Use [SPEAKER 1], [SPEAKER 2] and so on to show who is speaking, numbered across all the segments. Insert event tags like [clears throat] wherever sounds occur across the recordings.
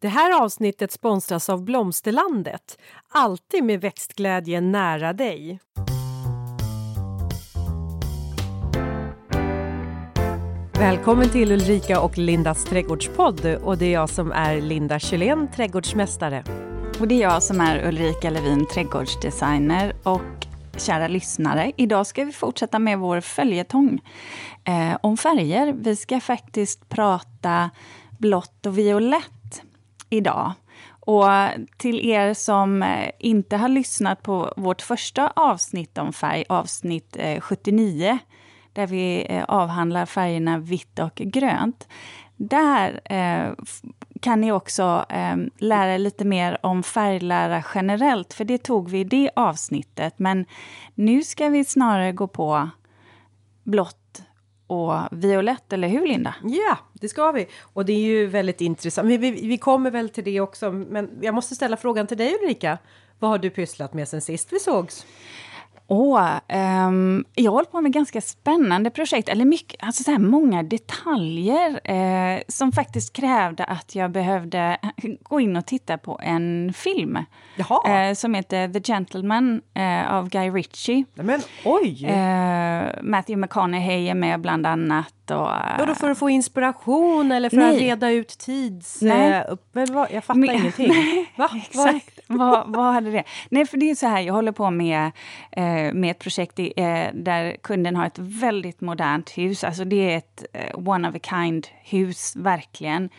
[SPEAKER 1] Det här avsnittet sponsras av Blomsterlandet. Alltid med växtglädje nära dig. Välkommen till Ulrika och Lindas trädgårdspodd och det är jag som är Linda Kjellén, trädgårdsmästare.
[SPEAKER 2] Och det är jag som är Ulrika Levin, trädgårdsdesigner. Och kära lyssnare, idag ska vi fortsätta med vår följetong eh, om färger. Vi ska faktiskt prata blått och violett idag. Och till er som eh, inte har lyssnat på vårt första avsnitt om färg, avsnitt eh, 79, där vi eh, avhandlar färgerna vitt och grönt. Där kan ni också ehm, lära er lite mer om färglära generellt, för det tog vi i det avsnittet. Men nu ska vi snarare gå på blått och violett, eller hur Linda?
[SPEAKER 1] Ja, det ska vi. Och det är ju väldigt intressant. Vi, vi, vi, kommer väl till det också, men jag måste ställa frågan till dig Ulrika. Vad har du pysslat med sen sist vi sågs?
[SPEAKER 2] Åh, um, jag håller på med ganska spännande projekt, eller mycket, alltså så här många detaljer eh, som faktiskt krävde att jag behövde [laughs] gå in och titta på en film eh, som heter The Gentleman eh, av Guy Ritchie.
[SPEAKER 1] Men oj!
[SPEAKER 2] Eh, Matthew McConaughey är med bland annat
[SPEAKER 1] och... Vadå, för att få inspiration eller för nej. att reda ut tids... Nej. Eh, jag fattar Men, ingenting. [laughs] Nej,
[SPEAKER 2] Va? Exakt. vad, vad hade det? Nej, för det är så här, jag håller på med, eh, med ett projekt i, eh, där kunden har ett väldigt modernt hus. Alltså det är ett eh, one of a kind-hus, verkligen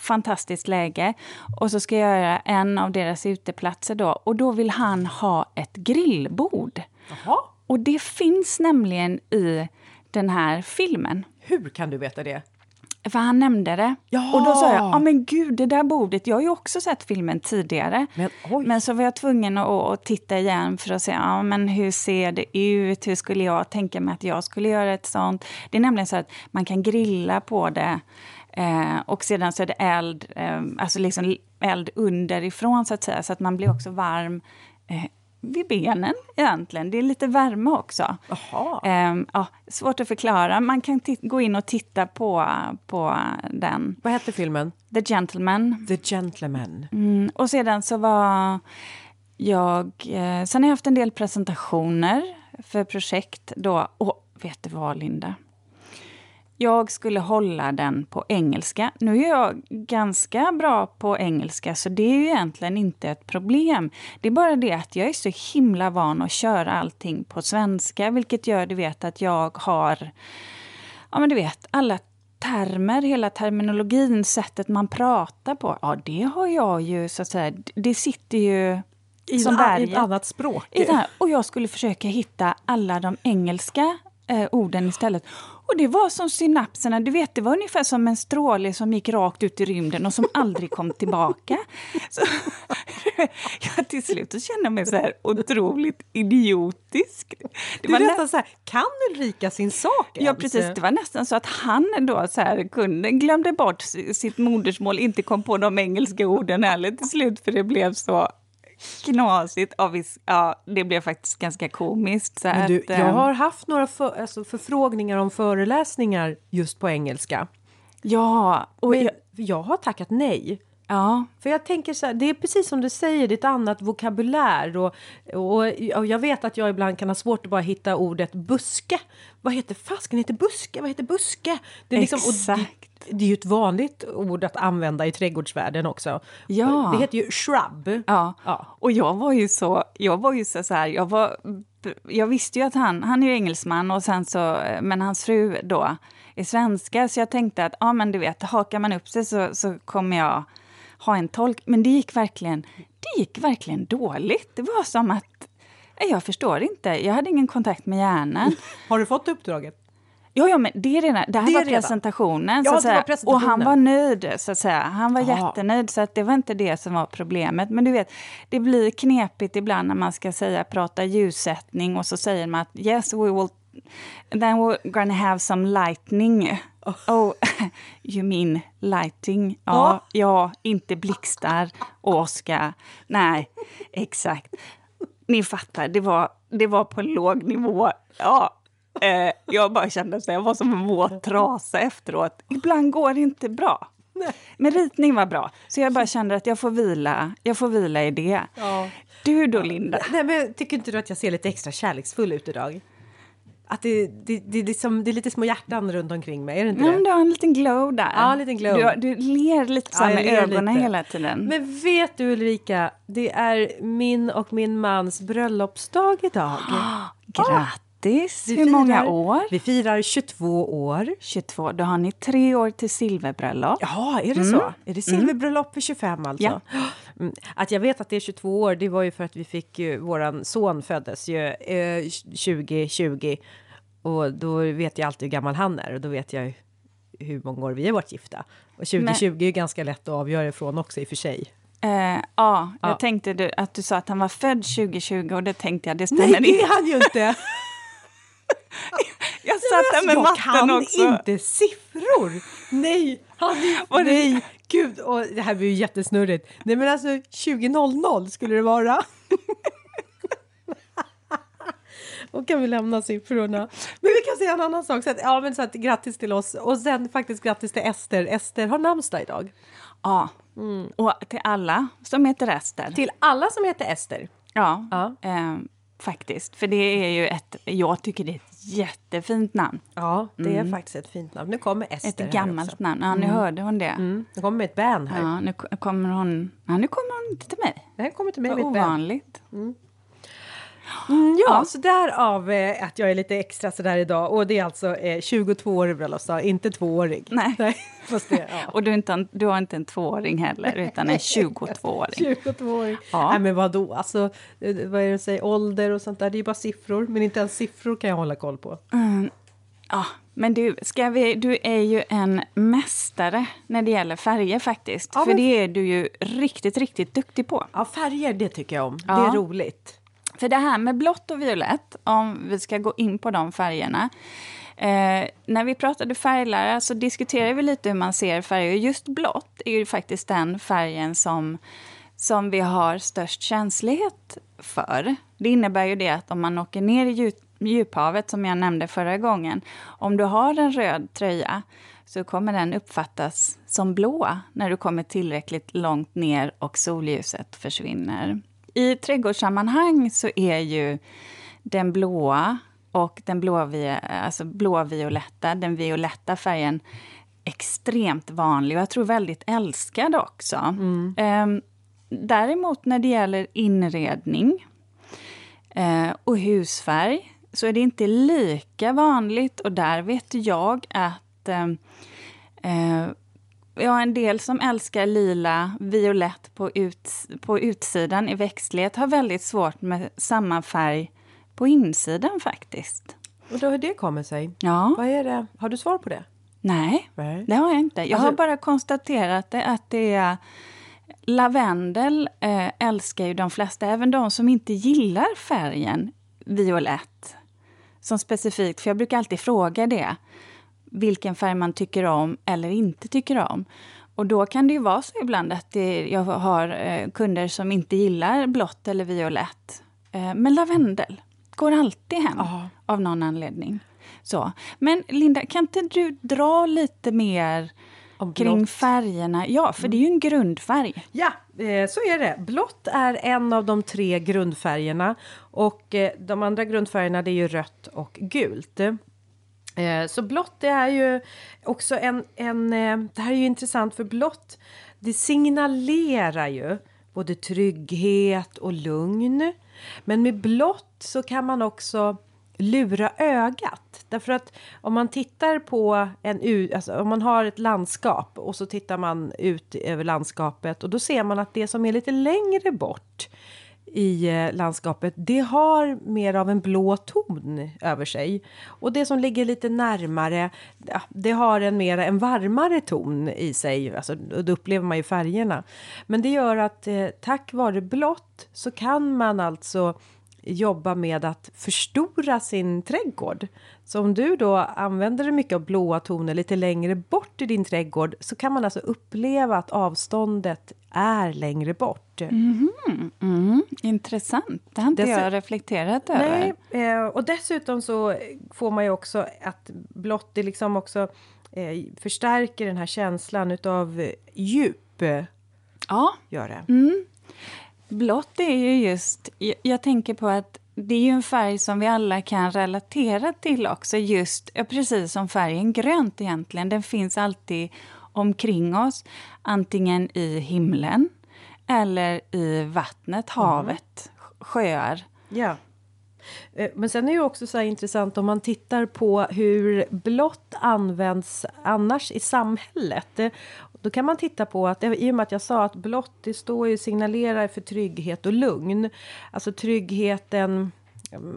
[SPEAKER 2] fantastiskt läge. Och så ska jag göra en av deras uteplatser då. Och då vill han ha ett grillbord.
[SPEAKER 1] Jaha.
[SPEAKER 2] Och det finns nämligen i den här filmen.
[SPEAKER 1] Hur kan du veta det?
[SPEAKER 2] För han nämnde det.
[SPEAKER 1] Ja.
[SPEAKER 2] Och då sa jag, ja men gud, det där bordet, jag har ju också sett filmen tidigare.
[SPEAKER 1] Men,
[SPEAKER 2] men så var jag tvungen att, att, titta igen för att se, ja men hur ser det ut? Hur skulle jag tänka mig att jag skulle göra ett sånt? Det är nämligen så att man kan grilla på det eh, och sedan så är det eld, eh, alltså liksom eld underifrån så att säga, så att man blir också varm eh, vid benen egentligen. Det är lite värme också.
[SPEAKER 1] Um,
[SPEAKER 2] ja, svårt att förklara. Man kan gå in och titta på, på den.
[SPEAKER 1] Vad hette filmen?
[SPEAKER 2] The Gentleman.
[SPEAKER 1] The Gentleman.
[SPEAKER 2] Mm, och sedan så var jag... Eh, sen har jag haft en del presentationer för projekt då. Och vet du vad, Linda? Jag skulle hålla den på engelska. Nu är jag ganska bra på engelska, så det är ju egentligen inte ett problem. Det är bara det att jag är så himla van att köra allting på svenska, vilket gör du vet att jag har, ja men du vet, alla termer, hela terminologin, sättet man pratar på, ja det har jag ju så att säga, det sitter ju
[SPEAKER 1] i, som berget. I ett annat språk.
[SPEAKER 2] I och jag skulle försöka hitta alla de engelska eh, orden istället. Och det var som synapserna, du vet, det var ungefär som en stråle som gick rakt ut i rymden och som aldrig kom tillbaka. [laughs] Så, [laughs] ja, till slut kände jag mig så här otroligt idiotisk.
[SPEAKER 1] Det du var nästan så här, kan Ulrika sin sak?
[SPEAKER 2] Ja, precis. Det var nästan så att han då, så här, kunden, glömde bort sitt modersmål, inte kom på de engelska orden heller till slut, för det blev så knasigt. Ja, visst, ja, det blev faktiskt ganska komiskt.
[SPEAKER 1] Du, att, jag ehm, har haft några för, alltså förfrågningar om föreläsningar just på engelska.
[SPEAKER 2] Ja.
[SPEAKER 1] Och jag, jag har tackat nej.
[SPEAKER 2] Ja.
[SPEAKER 1] För jag tänker så här, det är precis som du säger, det är ett annat vokabulär och, och, och, jag vet att jag ibland kan ha svårt att bara hitta ordet buske. Vad heter fasken heter buske? Vad heter buske?
[SPEAKER 2] Det är, liksom,
[SPEAKER 1] Exakt. Det, är ju ett vanligt ord att använda i trädgårdsvärlden också.
[SPEAKER 2] Ja.
[SPEAKER 1] Det heter ju shrub.
[SPEAKER 2] Ja. ja. Och jag var ju så, jag var ju så, så här, jag var jag visste ju att han, han är ju engelsman, och sen så, men hans fru då är svenska, så jag tänkte att ja, men du vet, hakar man upp sig så, så kommer jag ha en tolk. Men det gick verkligen, det gick verkligen dåligt. Det var som att... Jag förstår inte. Jag hade ingen kontakt med hjärnan. [laughs]
[SPEAKER 1] Har du fått uppdraget?
[SPEAKER 2] Ja, ja men det, är redan, det här det var presentationen. Ja, så att presentationen. Och han var nöjd, så att säga. Han var Aha. jättenöjd, så att det var inte det som var problemet. Men du vet, det blir knepigt ibland när man ska säga, prata ljussättning och så säger man att yes, we will then we're gonna have some lightning. Oh, oh [laughs] you mean lighting? Ja, oh. ja inte blixtar, åska. Nej, exakt. Ni fattar, det var, det var på en låg nivå. Ja, [laughs] eh, jag bara kände att jag var som en våt trasa efteråt. Ibland går det inte bra. Men ritning var bra, så jag bara kände att jag får vila, jag får vila i det.
[SPEAKER 1] Ja.
[SPEAKER 2] Du då, Linda?
[SPEAKER 1] Nej, men tycker inte du att jag ser lite extra kärleksfull ut idag? Att det, det, det, liksom, det är lite små hjärtan runt omkring mig, är det inte
[SPEAKER 2] Ja,
[SPEAKER 1] det?
[SPEAKER 2] du har en liten glow där.
[SPEAKER 1] Ja, en liten glow.
[SPEAKER 2] Du, du ler lite så
[SPEAKER 1] Ja,
[SPEAKER 2] med ögonen
[SPEAKER 1] lite.
[SPEAKER 2] hela tiden.
[SPEAKER 1] Men vet du Ulrika, det är min och min mans bröllopsdag idag. [gasps]
[SPEAKER 2] Grattis!
[SPEAKER 1] Vi
[SPEAKER 2] Hur många
[SPEAKER 1] firar-
[SPEAKER 2] år?
[SPEAKER 1] Vi firar 22 år.
[SPEAKER 2] 22. Då har ni tre år till silverbröllop.
[SPEAKER 1] Ja, är det så? Är det silverbröllop vid 25 alltså?
[SPEAKER 2] Ja.
[SPEAKER 1] Mm. Att jag vet att det är 22 år, det var ju för att vi fick ju, våran son föddes ju eh, 2020. Och då vet jag alltid hur gammal han är och då vet jag hur många år vi har varit gifta. Och 2020 är ganska lätt att avgöra ifrån också i och för sig.
[SPEAKER 2] Eh, ja, jag
[SPEAKER 1] Ja.
[SPEAKER 2] tänkte du, att du sa att han var född 2020 och det tänkte jag, det stämmer
[SPEAKER 1] Nej, det är han ju inte! [laughs]
[SPEAKER 2] Jag satt där med
[SPEAKER 1] jag
[SPEAKER 2] matten
[SPEAKER 1] kan
[SPEAKER 2] också.
[SPEAKER 1] inte siffror! Nej, han, nej, gud, och det här blir ju jättesnurrigt. Nej men alltså 20.00 skulle det vara. [laughs] Och kan vi lämna siffrorna. Men vi kan säga en annan sak. Så att, ja, men så att, grattis till oss. Och sen faktiskt grattis till Ester. Ester har namnsdag idag.
[SPEAKER 2] Ja, och till alla som heter Ester.
[SPEAKER 1] Mm. Till alla som heter Ester.
[SPEAKER 2] Ja,
[SPEAKER 1] Ja.
[SPEAKER 2] Eh, faktiskt. För det är ju ett, jag tycker det är ett jättefint namn.
[SPEAKER 1] Ja, det är faktiskt ett fint namn. Nu kommer Ester
[SPEAKER 2] Ett gammalt namn. Ja, nu hörde hon det.
[SPEAKER 1] Mm, nu kommer ett band här.
[SPEAKER 2] Ja, nu ko- kommer hon... Ja, nu kommer hon till mig.
[SPEAKER 1] Det här kommer till mig
[SPEAKER 2] Vad
[SPEAKER 1] med ett band.
[SPEAKER 2] ovanligt.
[SPEAKER 1] Mm, ja,
[SPEAKER 2] Ja.
[SPEAKER 1] så därav eh, att jag är lite extra sådär idag. Och det är alltså eh, 22-årig bröllopsdag, inte tvåårig. [laughs]
[SPEAKER 2] Nej.
[SPEAKER 1] fast det, ja.
[SPEAKER 2] Och du, inte en, du har inte en tvååring heller, utan en [laughs] 22-åring.
[SPEAKER 1] 22-åring.
[SPEAKER 2] Ja.
[SPEAKER 1] Nej men vadå, alltså eh, vad är det säga, ålder och sånt där, det är ju bara siffror. Men inte ens siffror kan jag hålla koll på.
[SPEAKER 2] Ja, men du, ska vi, du är ju en mästare när det gäller färger faktiskt.
[SPEAKER 1] Ja,
[SPEAKER 2] För
[SPEAKER 1] men-
[SPEAKER 2] det är du ju riktigt, riktigt duktig på.
[SPEAKER 1] Ja, färger det tycker jag om.
[SPEAKER 2] Ja.
[SPEAKER 1] Det är roligt.
[SPEAKER 2] För det här med blått och violett, om vi ska gå in på de färgerna. Eh, när vi pratade färglära så diskuterade vi lite hur man ser färger. Just blått är ju faktiskt den färgen som, som vi har störst känslighet för. Det innebär ju det att om man åker ner i djup, djuphavet, som jag nämnde förra gången, om du har en röd tröja så kommer den uppfattas som blå när du kommer tillräckligt långt ner och solljuset försvinner. I trädgårdssammanhang så är ju den blåa och den blåvi, alltså blåvioletta, den violetta färgen extremt vanlig. Och jag tror väldigt älskad också. Ehm, däremot när det gäller inredning eh, och husfärg så är det inte lika vanligt. Och där vet jag att eh, eh, Ja, en del som älskar lila, violett på, ut, på utsidan i växtlighet har väldigt svårt med samma färg på insidan faktiskt.
[SPEAKER 1] Och då hur det kommer sig?
[SPEAKER 2] Ja,
[SPEAKER 1] Vad är det? Har du svar på det?
[SPEAKER 2] nej,
[SPEAKER 1] Nej.
[SPEAKER 2] det har jag inte. Jag har
[SPEAKER 1] Alltså-
[SPEAKER 2] bara konstaterat det, att det är Lavendel eh, älskar ju de flesta, även de som inte gillar färgen violett. Som specifikt, för jag brukar alltid fråga det. Vilken färg man tycker om eller inte tycker om. Och då kan det ju vara så ibland att det, jag har eh, kunder som inte gillar blått eller violett. Eh, men lavendel går alltid hem
[SPEAKER 1] Ja.
[SPEAKER 2] av någon anledning. Så. Men Linda, kan inte du dra lite mer kring färgerna? Ja, för det är ju en grundfärg.
[SPEAKER 1] Ja, eh, så är det. Blått är en av de tre grundfärgerna och de andra grundfärgerna det är ju rött och gult. Eh, så blått det är ju också en, en eh, det här är ju intressant för blått det signalerar ju både trygghet och lugn. Men med blått så kan man också lura ögat. Därför att om man tittar på en alltså om man har ett landskap och så tittar man ut över landskapet och då ser man att det som är lite längre bort i eh, landskapet, det har mer av en blå ton över sig. Och det som ligger lite närmare, det har en mer en varmare ton i sig. Alltså, då upplever man ju färgerna. Men det gör att eh, tack vare blått så kan man alltså jobba med att förstora sin trädgård. Så om du då använder mycket av blåa toner lite längre bort i din trädgård så kan man alltså uppleva att avståndet är längre bort.
[SPEAKER 2] Mm, intressant. Det har inte
[SPEAKER 1] Dess-
[SPEAKER 2] jag reflekterat över.
[SPEAKER 1] Nej, eh, och dessutom så får man ju också att blått liksom också eh, förstärker den här känslan utav djup.
[SPEAKER 2] Ja,
[SPEAKER 1] Gör det.
[SPEAKER 2] Mm. Blått är ju just... Jag, tänker på att det är ju en färg som vi alla kan relatera till också. Just, precis som färgen grönt egentligen. Den finns alltid omkring oss. Antingen i himlen eller i vattnet, havet, sjöar.
[SPEAKER 1] Ja. Eh, Men sen är det också så intressant om man tittar på hur blått används annars i samhället. Då kan man titta på att, i och med att jag sa att blått det står ju signalerar för trygghet och lugn. Alltså tryggheten,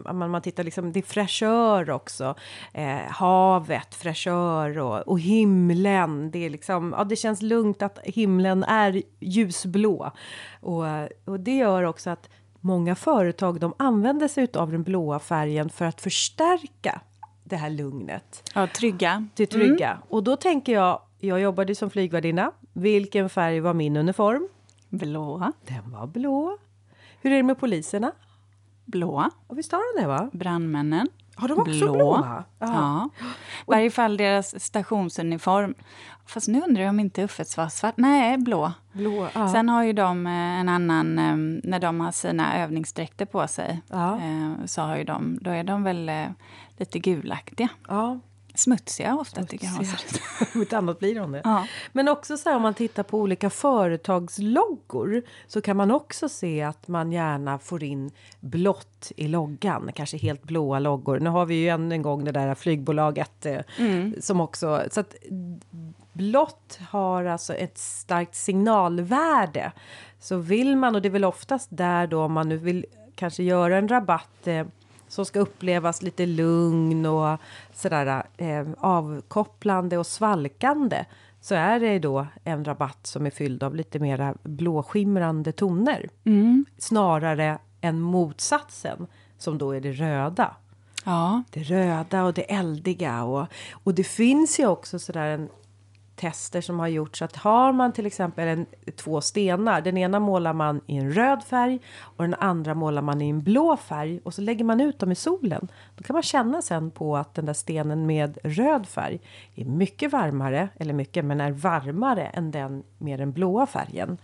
[SPEAKER 1] om man, man tittar liksom, det är fräschör också. Eh, havet, fräschör och, och himlen. Det är liksom, ja det känns lugnt att himlen är ljusblå. Och, och det gör också att många företag de använder sig av den blåa färgen för att förstärka det här lugnet.
[SPEAKER 2] Ja, trygga.
[SPEAKER 1] Till trygga. Och då tänker jag, jag jobbade som flygvärdinna. Vilken färg var min uniform?
[SPEAKER 2] Blåa.
[SPEAKER 1] Den var blå. Hur är det med poliserna?
[SPEAKER 2] Blåa.
[SPEAKER 1] Ja, visst har de det va?
[SPEAKER 2] Brandmännen.
[SPEAKER 1] Har de också blåa?
[SPEAKER 2] Ja. I varje fall deras stationsuniform. Fast nu undrar jag om inte Uffets var svart. Nej, blå.
[SPEAKER 1] Blå, ja.
[SPEAKER 2] Sen har ju de eh, en annan, eh, när de har sina övningsdräkter på sig,
[SPEAKER 1] Ja.
[SPEAKER 2] eh, så har ju de, då är de väl eh, lite gulaktiga.
[SPEAKER 1] ja.
[SPEAKER 2] Smutsiga ofta tycker jag.
[SPEAKER 1] Om inte [laughs] annat blir de det.
[SPEAKER 2] Ja.
[SPEAKER 1] Men också så här, om man tittar på olika företagsloggor så kan man också se att man gärna får in blått i loggan. Kanske helt blåa loggor. Nu har vi ju än en gång det där flygbolaget eh, som också... Så att blått har alltså ett starkt signalvärde. Så vill man, och det är väl oftast där då om man nu vill kanske göra en rabatt eh, som ska upplevas lite lugn och sådär eh, avkopplande och svalkande så är det då en rabatt som är fylld av lite mera blåskimrande toner. Snarare än motsatsen som då är det röda.
[SPEAKER 2] Ja.
[SPEAKER 1] Det röda och det eldiga. Och, och det finns ju också sådär en tester som har gjorts att har man till exempel en, två stenar. Den ena målar man i en röd färg och den andra målar man i en blå färg och så lägger man ut dem i solen. Då kan man känna sen på att den där stenen med röd färg är mycket varmare, eller mycket, men är varmare än den med den blåa färgen.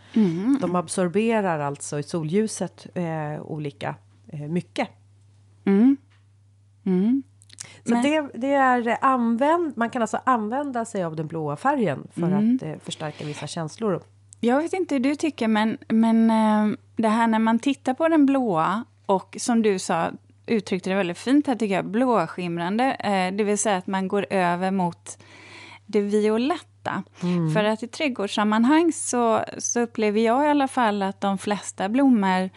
[SPEAKER 1] De absorberar alltså i solljuset eh, olika eh, mycket.
[SPEAKER 2] Mm. Mm.
[SPEAKER 1] Så det, det är använd, man kan alltså använda sig av den blåa färgen för
[SPEAKER 2] Mm.
[SPEAKER 1] att eh, förstärka vissa känslor.
[SPEAKER 2] Jag vet inte hur du tycker, men, men eh, det här när man tittar på den blåa och som du sa, uttryckte det väldigt fint här tycker jag, blåskimrande, eh, det vill säga att man går över mot det violetta. För att i trädgårdssammanhang så, så upplever jag i alla fall att de flesta blommor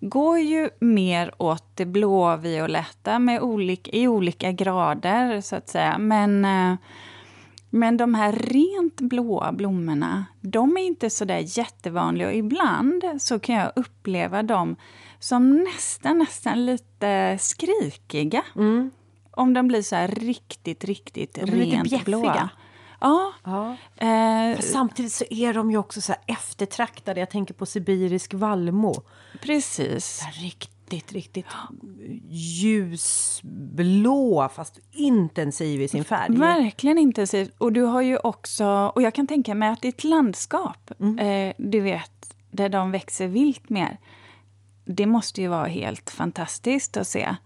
[SPEAKER 2] går ju mer åt det blåvioletta med olika, i olika grader, så att säga. Men, eh, men de här rent blåa blommorna, de är inte så där jättevanliga. Och ibland så kan jag uppleva dem som nästan, nästan lite skrikiga. Om de blir så här riktigt, riktigt
[SPEAKER 1] De
[SPEAKER 2] rent blåa. Ja.
[SPEAKER 1] Ja.
[SPEAKER 2] Eh,
[SPEAKER 1] samtidigt så är de ju också så eftertraktade. Jag tänker på sibirisk vallmo.
[SPEAKER 2] precis.
[SPEAKER 1] Riktigt, riktigt ljusblå fast intensiv i sin färg.
[SPEAKER 2] Verkligen intensivt. Och du har ju också, och jag kan tänka mig att i ett landskap,
[SPEAKER 1] Mm.
[SPEAKER 2] eh, du vet, där de växer vilt mer, det måste ju vara helt fantastiskt att se.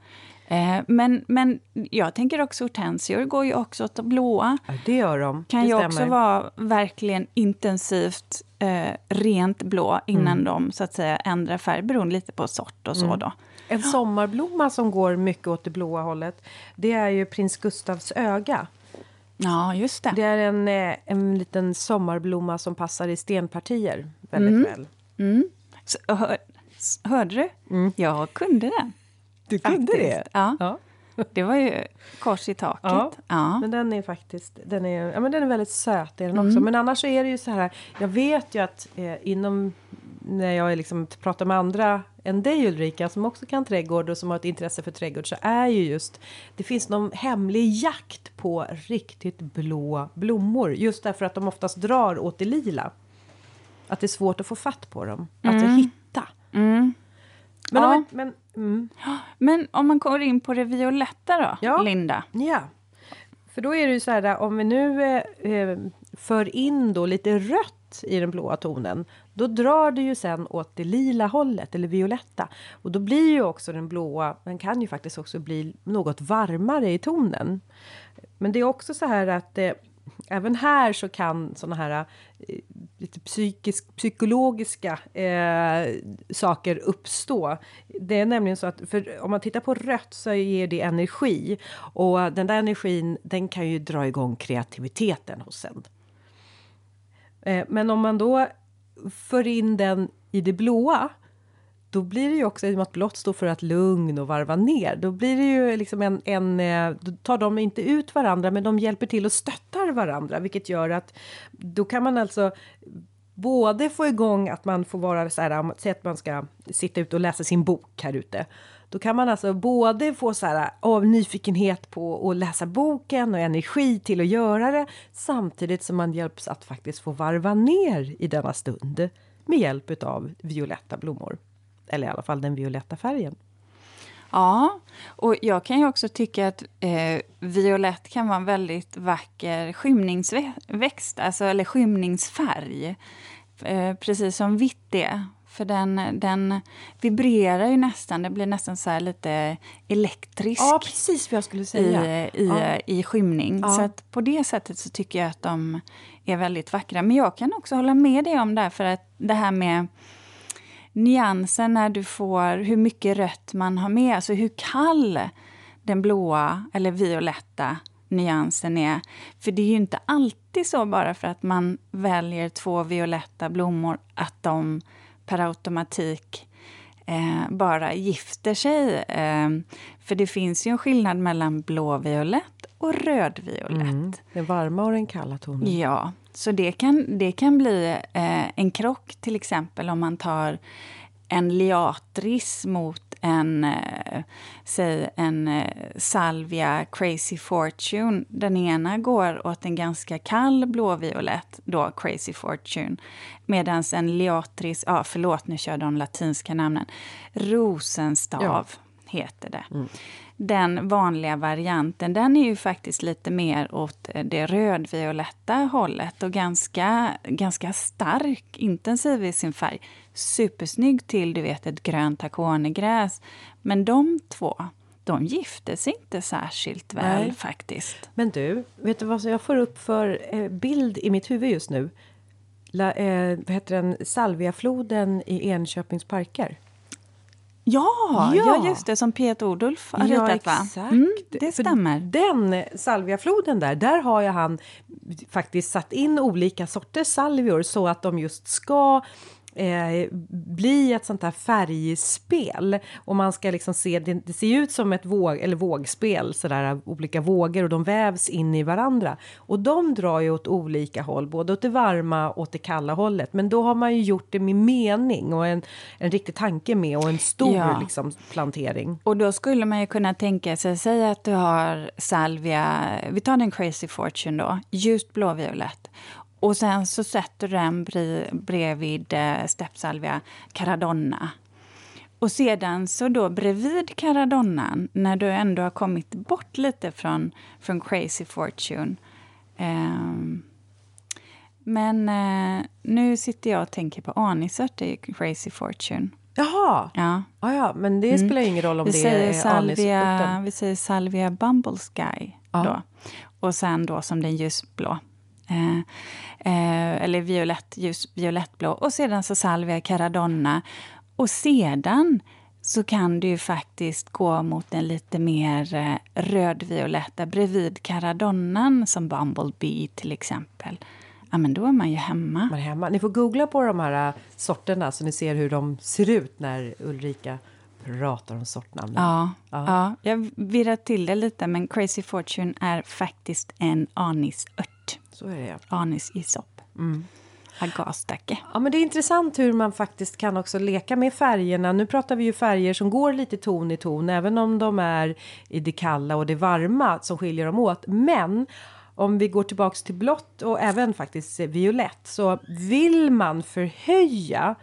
[SPEAKER 2] Eh, men, men jag tänker också hortensior går ju också åt det blåa.
[SPEAKER 1] Ja, det gör de.
[SPEAKER 2] Kan
[SPEAKER 1] det
[SPEAKER 2] ju
[SPEAKER 1] stämmer.
[SPEAKER 2] också vara verkligen intensivt eh, rent blå innan
[SPEAKER 1] Mm.
[SPEAKER 2] de så att säga ändrar färg beroende lite på sort och så
[SPEAKER 1] Mm.
[SPEAKER 2] då.
[SPEAKER 1] En sommarblomma som går mycket åt det blåa hållet. Det är ju prins Gustavs öga.
[SPEAKER 2] Ja, just det.
[SPEAKER 1] Det är en, eh, en liten sommarblomma som passar i stenpartier väldigt väl.
[SPEAKER 2] Mm. Så, hör, hörde du? Jag kunde den.
[SPEAKER 1] Du
[SPEAKER 2] Faktiskt. Ja.
[SPEAKER 1] Ja. [laughs]
[SPEAKER 2] Det var ju kors i taket.
[SPEAKER 1] Ja.
[SPEAKER 2] Ja.
[SPEAKER 1] Men den är faktiskt den är, ja, men den är väldigt söt. Är den också. Men annars så är det ju så här. Jag vet ju att eh, inom när jag liksom pratar med andra än dig Ulrika som också kan trädgård och som har ett intresse för trädgård så är ju just det finns någon hemlig jakt på riktigt blå blommor just därför att de oftast drar åt det lila. Att det är svårt att få fatt på dem, alltså hitta.
[SPEAKER 2] Mm.
[SPEAKER 1] Men,
[SPEAKER 2] Ja.
[SPEAKER 1] men mm,
[SPEAKER 2] Men om man går in på det violetta då,
[SPEAKER 1] Ja.
[SPEAKER 2] Linda?
[SPEAKER 1] Ja. För då är det ju så här, om vi nu eh, eh, för in då lite rött i den blåa tonen, då drar det ju sen åt det lila hållet, eller violetta. Och då blir ju också den blåa, den kan ju faktiskt också bli något varmare i tonen. Men det är också så här att eh, även här så kan såna här eh, lite psykisk, psykologiska eh, saker uppstå. Det är nämligen så att för om man tittar på rött så ger det energi och den där energin den kan ju dra igång kreativiteten hos en. Eh, men om man då för in den i det blåa då blir det ju också, i och med att blått står för att lugn och varva ner, då blir det ju liksom en, en eh, då tar de inte ut varandra, men de hjälper till och stöttar varandra, vilket gör att då kan man alltså både få igång att man får vara så här, säg att man ska sitta ute och läsa sin bok här ute. Då kan man alltså både få så här av nyfikenhet på att läsa boken och energi till att göra det samtidigt som man hjälps att faktiskt få varva ner i denna stund med hjälp av violetta blommor. Eller i alla fall den violetta färgen.
[SPEAKER 2] Ja, och jag kan ju också tycka att eh, violett kan vara en väldigt vacker skymningsväxt, alltså, eller skymningsfärg. Eh, precis som vitt är. För den, den vibrerar ju nästan, det blir nästan så lite elektrisk.
[SPEAKER 1] Ja, precis vad jag skulle säga.
[SPEAKER 2] I, i, ja. i skymning. Ja. Så att på det sättet så tycker jag att de är väldigt vackra. Men jag kan också hålla med dig om det här, för att det här med nyansen när du får hur mycket rött man har med, alltså hur kall den blåa eller violetta nyansen är. För det är ju inte alltid så bara för att man väljer två violetta blommor att de per automatik eh, bara gifter sig. Eh, för det finns ju en skillnad mellan blåviolett och rödviolett. Mm,
[SPEAKER 1] den varma och den kalla tonen.
[SPEAKER 2] Ja, så det kan, det kan bli eh, en krock till exempel om man tar en liatris mot en, eh, säg en eh, salvia Crazy Fortune. Den ena går åt en ganska kall blåviolett, då Crazy Fortune. Medan en liatris, ja förlåt nu kör de latinska namnen, Rosenstav ja. heter det. Mm. Den vanliga varianten, den är ju faktiskt lite mer åt det rödvioletta hållet och ganska, ganska stark, intensiv i sin färg. Supersnygg till, du vet, ett grönt takonegräs. Men de två, de gifte sig inte särskilt väl Nej. faktiskt.
[SPEAKER 1] Men du, vet du vad jag får upp för eh, bild i mitt huvud just nu? La, eh, vad heter den? Salviafloden i Enköpings parker.
[SPEAKER 2] Ja, ja, ja, just det, som Piet Odulf har ja, ritat. Va? Exakt. Mm, det stämmer.
[SPEAKER 1] Den salviafloden där, där har ju han faktiskt satt in olika sorters salvior så att de just ska eh, bli ett sånt här färgspel. Och man ska liksom se, det, det ser ut som ett våg, eller vågspel, sådär olika vågor och de vävs in i varandra. Och de drar ju åt olika håll, både åt det varma och åt det kalla hållet. Men då har man ju gjort det med mening och en, en riktig tanke med och en stor ja. liksom, plantering.
[SPEAKER 2] Och då skulle man ju kunna tänka sig, säg att du har salvia, vi tar den Crazy Fortune då, ljust blåviolett. Och sen så sätter du den bredvid eh, steppsalvia caradonna. Och sedan så då bredvid caradonnan, när du ändå har kommit bort lite från, från Crazy Fortune. Eh, men eh, nu sitter jag och tänker på anisört i Crazy Fortune.
[SPEAKER 1] Jaha!
[SPEAKER 2] Ja.
[SPEAKER 1] Ah, ja, men det mm. spelar ingen roll om vi det är salvia,
[SPEAKER 2] Vi säger salvia Bumble Sky ah. då. Och sen då som den ljusblå. Eh, eh, eller violett, ljus violettblå. Och sedan så salvia caradonna. Och sedan så kan du ju faktiskt gå mot en lite mer eh, rödvioletta bredvid caradonnan som Bumblebee till exempel. Ja, men då är man ju hemma.
[SPEAKER 1] Man hemma. Ni får googla på de här sorterna så ni ser hur de ser ut när Ulrika pratar om sortnamn.
[SPEAKER 2] Ja, ja. ja, jag virrar till det lite, men Crazy Fortune är faktiskt en anisört.
[SPEAKER 1] Så är det.
[SPEAKER 2] Anisisop. Mm. Agastacke.
[SPEAKER 1] Ja, men det är intressant hur man faktiskt kan också leka med färgerna. Nu pratar vi ju färger som går lite ton i ton, även om de är i det kalla och det varma som skiljer dem åt. Men om vi går tillbaks till blått och även faktiskt violett så vill man förhöja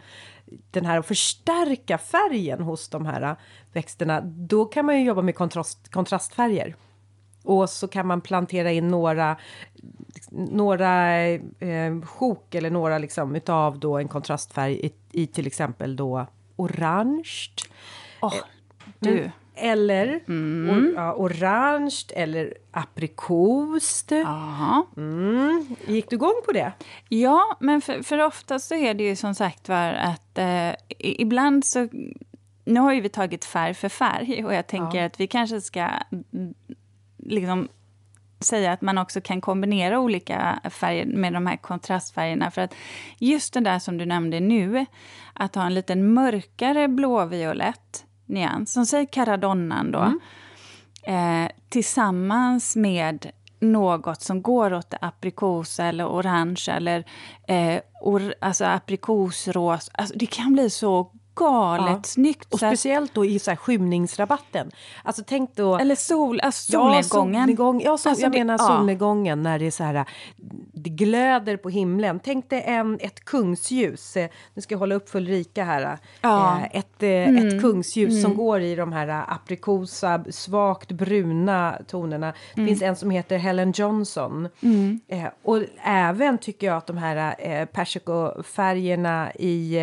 [SPEAKER 1] den här och förstärka färgen hos de här växterna, då kan man ju jobba med kontrast, kontrastfärger. Och så kan man plantera in några, några eh, sjok eller några liksom utav då en kontrastfärg i, i till exempel då orange.
[SPEAKER 2] Oh, du.
[SPEAKER 1] Eller mm. or, ja, orange eller aprikost. Mm. Gick du igång på det?
[SPEAKER 2] Ja, men för, för ofta så är det ju som sagt var att eh, ibland så... Nu har ju vi tagit färg för färg och jag tänker ja. att vi kanske ska liksom säga att man också kan kombinera olika färger med de här kontrastfärgerna. För att just det där som du nämnde nu, att ha en liten mörkare blåviolett nyans, som säger caradonnan då, mm. eh, tillsammans med något som går åt aprikosa eller orange eller eh, or, alltså aprikosros. Alltså, det kan bli så galet ja. snyggt.
[SPEAKER 1] Och speciellt då i så här skymningsrabatten. Alltså tänk då...
[SPEAKER 2] Eller sol, alltså solnedgången. Ja,
[SPEAKER 1] solnedgång, ja, sol, alltså jag det, menar ja. solnedgången när det är så här, det glöder på himlen. Tänk dig en, ett kungsljus. Eh, nu ska jag hålla upp för Ulrika här. Ja. Eh, ett, eh, mm. ett kungsljus mm. som går i de här aprikosa, svagt bruna tonerna. Det mm. finns en som heter Helen Johnson. Mm. Och även tycker jag att de här persikofärgerna i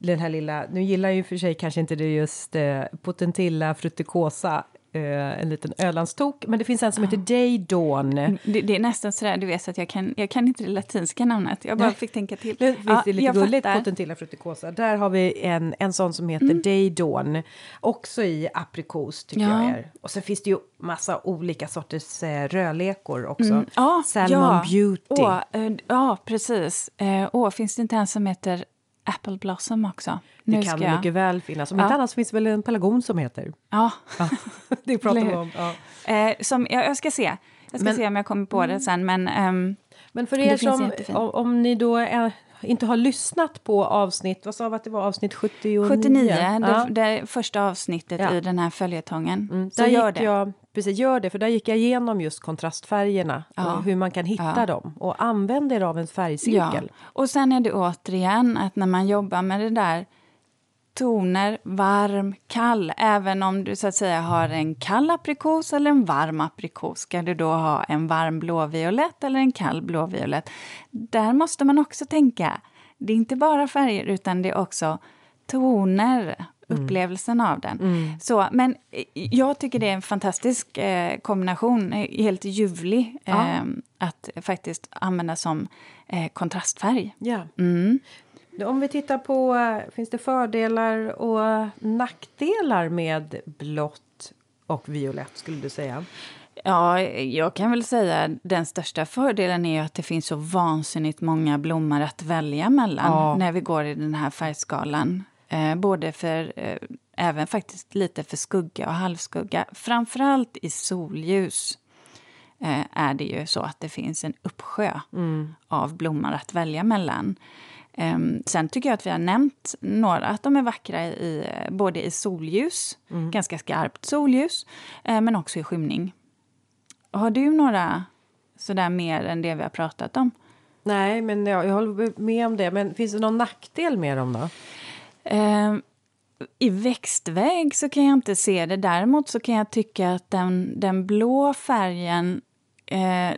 [SPEAKER 1] den här lilla, nu gillar ju för sig kanske inte det just eh, Potentilla frutikosa Uh, en liten Ölandstok. Men det finns en som heter Day Dawn.
[SPEAKER 2] Mm, det, det, är nästan sådär, du vet, att jag kan, jag kan inte det latinska namnet. Jag bara Nej. fick tänka till.
[SPEAKER 1] Det, ja, det är lite gulligt, fattar. Potentilla fruticosa. Där har vi en, en sån som heter mm. Day Dawn. Också i aprikos, tycker ja. jag är. Och så finns det ju massa olika sorters eh, rödlekor också. Mm.
[SPEAKER 2] Ja,
[SPEAKER 1] Salmon
[SPEAKER 2] ja.
[SPEAKER 1] Beauty.
[SPEAKER 2] Åh, uh, ja, precis. Uh, åh, finns det inte en som heter Apple Blossom också.
[SPEAKER 1] Det nu kan jag... mycket väl finnas. Om ja. inte annat finns det väl en pelargon som heter.
[SPEAKER 2] Ja.
[SPEAKER 1] ja. [laughs] det pratar vi om. Ja.
[SPEAKER 2] Eh, som, jag, jag, ska se. Jag ska men, se om jag kommer på det sen. Men, um,
[SPEAKER 1] men för er som, om, om, ni då är, inte har lyssnat på avsnitt, vad sa vi att det var, avsnitt 79?
[SPEAKER 2] 79, ja. det, det första avsnittet ja. i den här följetongen.
[SPEAKER 1] Mm, så gör det. Jag, precis, gör det, för där gick jag igenom just kontrastfärgerna ja. och hur man kan hitta dem och använd er av en färgcirkel.
[SPEAKER 2] Och sen är det återigen att när man jobbar med det där toner, varm, kall. Även om du så att säga har en kall aprikos eller en varm aprikos ska du då ha en varm blåviolett eller en kall blåviolett. Där måste man också tänka. Det är inte bara färger utan det är också toner, mm. upplevelsen av den. Mm. Så, men eh, jag tycker det är en fantastisk eh, kombination, eh, helt ljuvlig, ja. eh, att faktiskt använda som eh, kontrastfärg.
[SPEAKER 1] Ja. Mm. Om vi tittar på, finns det fördelar och nackdelar med blått och violett skulle du säga?
[SPEAKER 2] Ja, jag kan väl säga den största fördelen är att det finns så vansinnigt många blommor att välja mellan ja. när vi går i den här färgskalan. Eh, både för, eh, även faktiskt lite för skugga och halvskugga. Framförallt i solljus eh, är det ju så att det finns en uppsjö mm. av blommor att välja mellan. Um, sen tycker jag att vi har nämnt några, att de är vackra i, både i solljus, mm. ganska skarpt solljus, uh, men också i skymning. Har du några sådär mer än det vi har pratat om?
[SPEAKER 1] Nej, men jag, jag håller med om det. Men finns det någon nackdel med dem då?
[SPEAKER 2] Um, I växtväg så kan jag inte se det. Däremot så kan jag tycka att den, den blå färgen eh,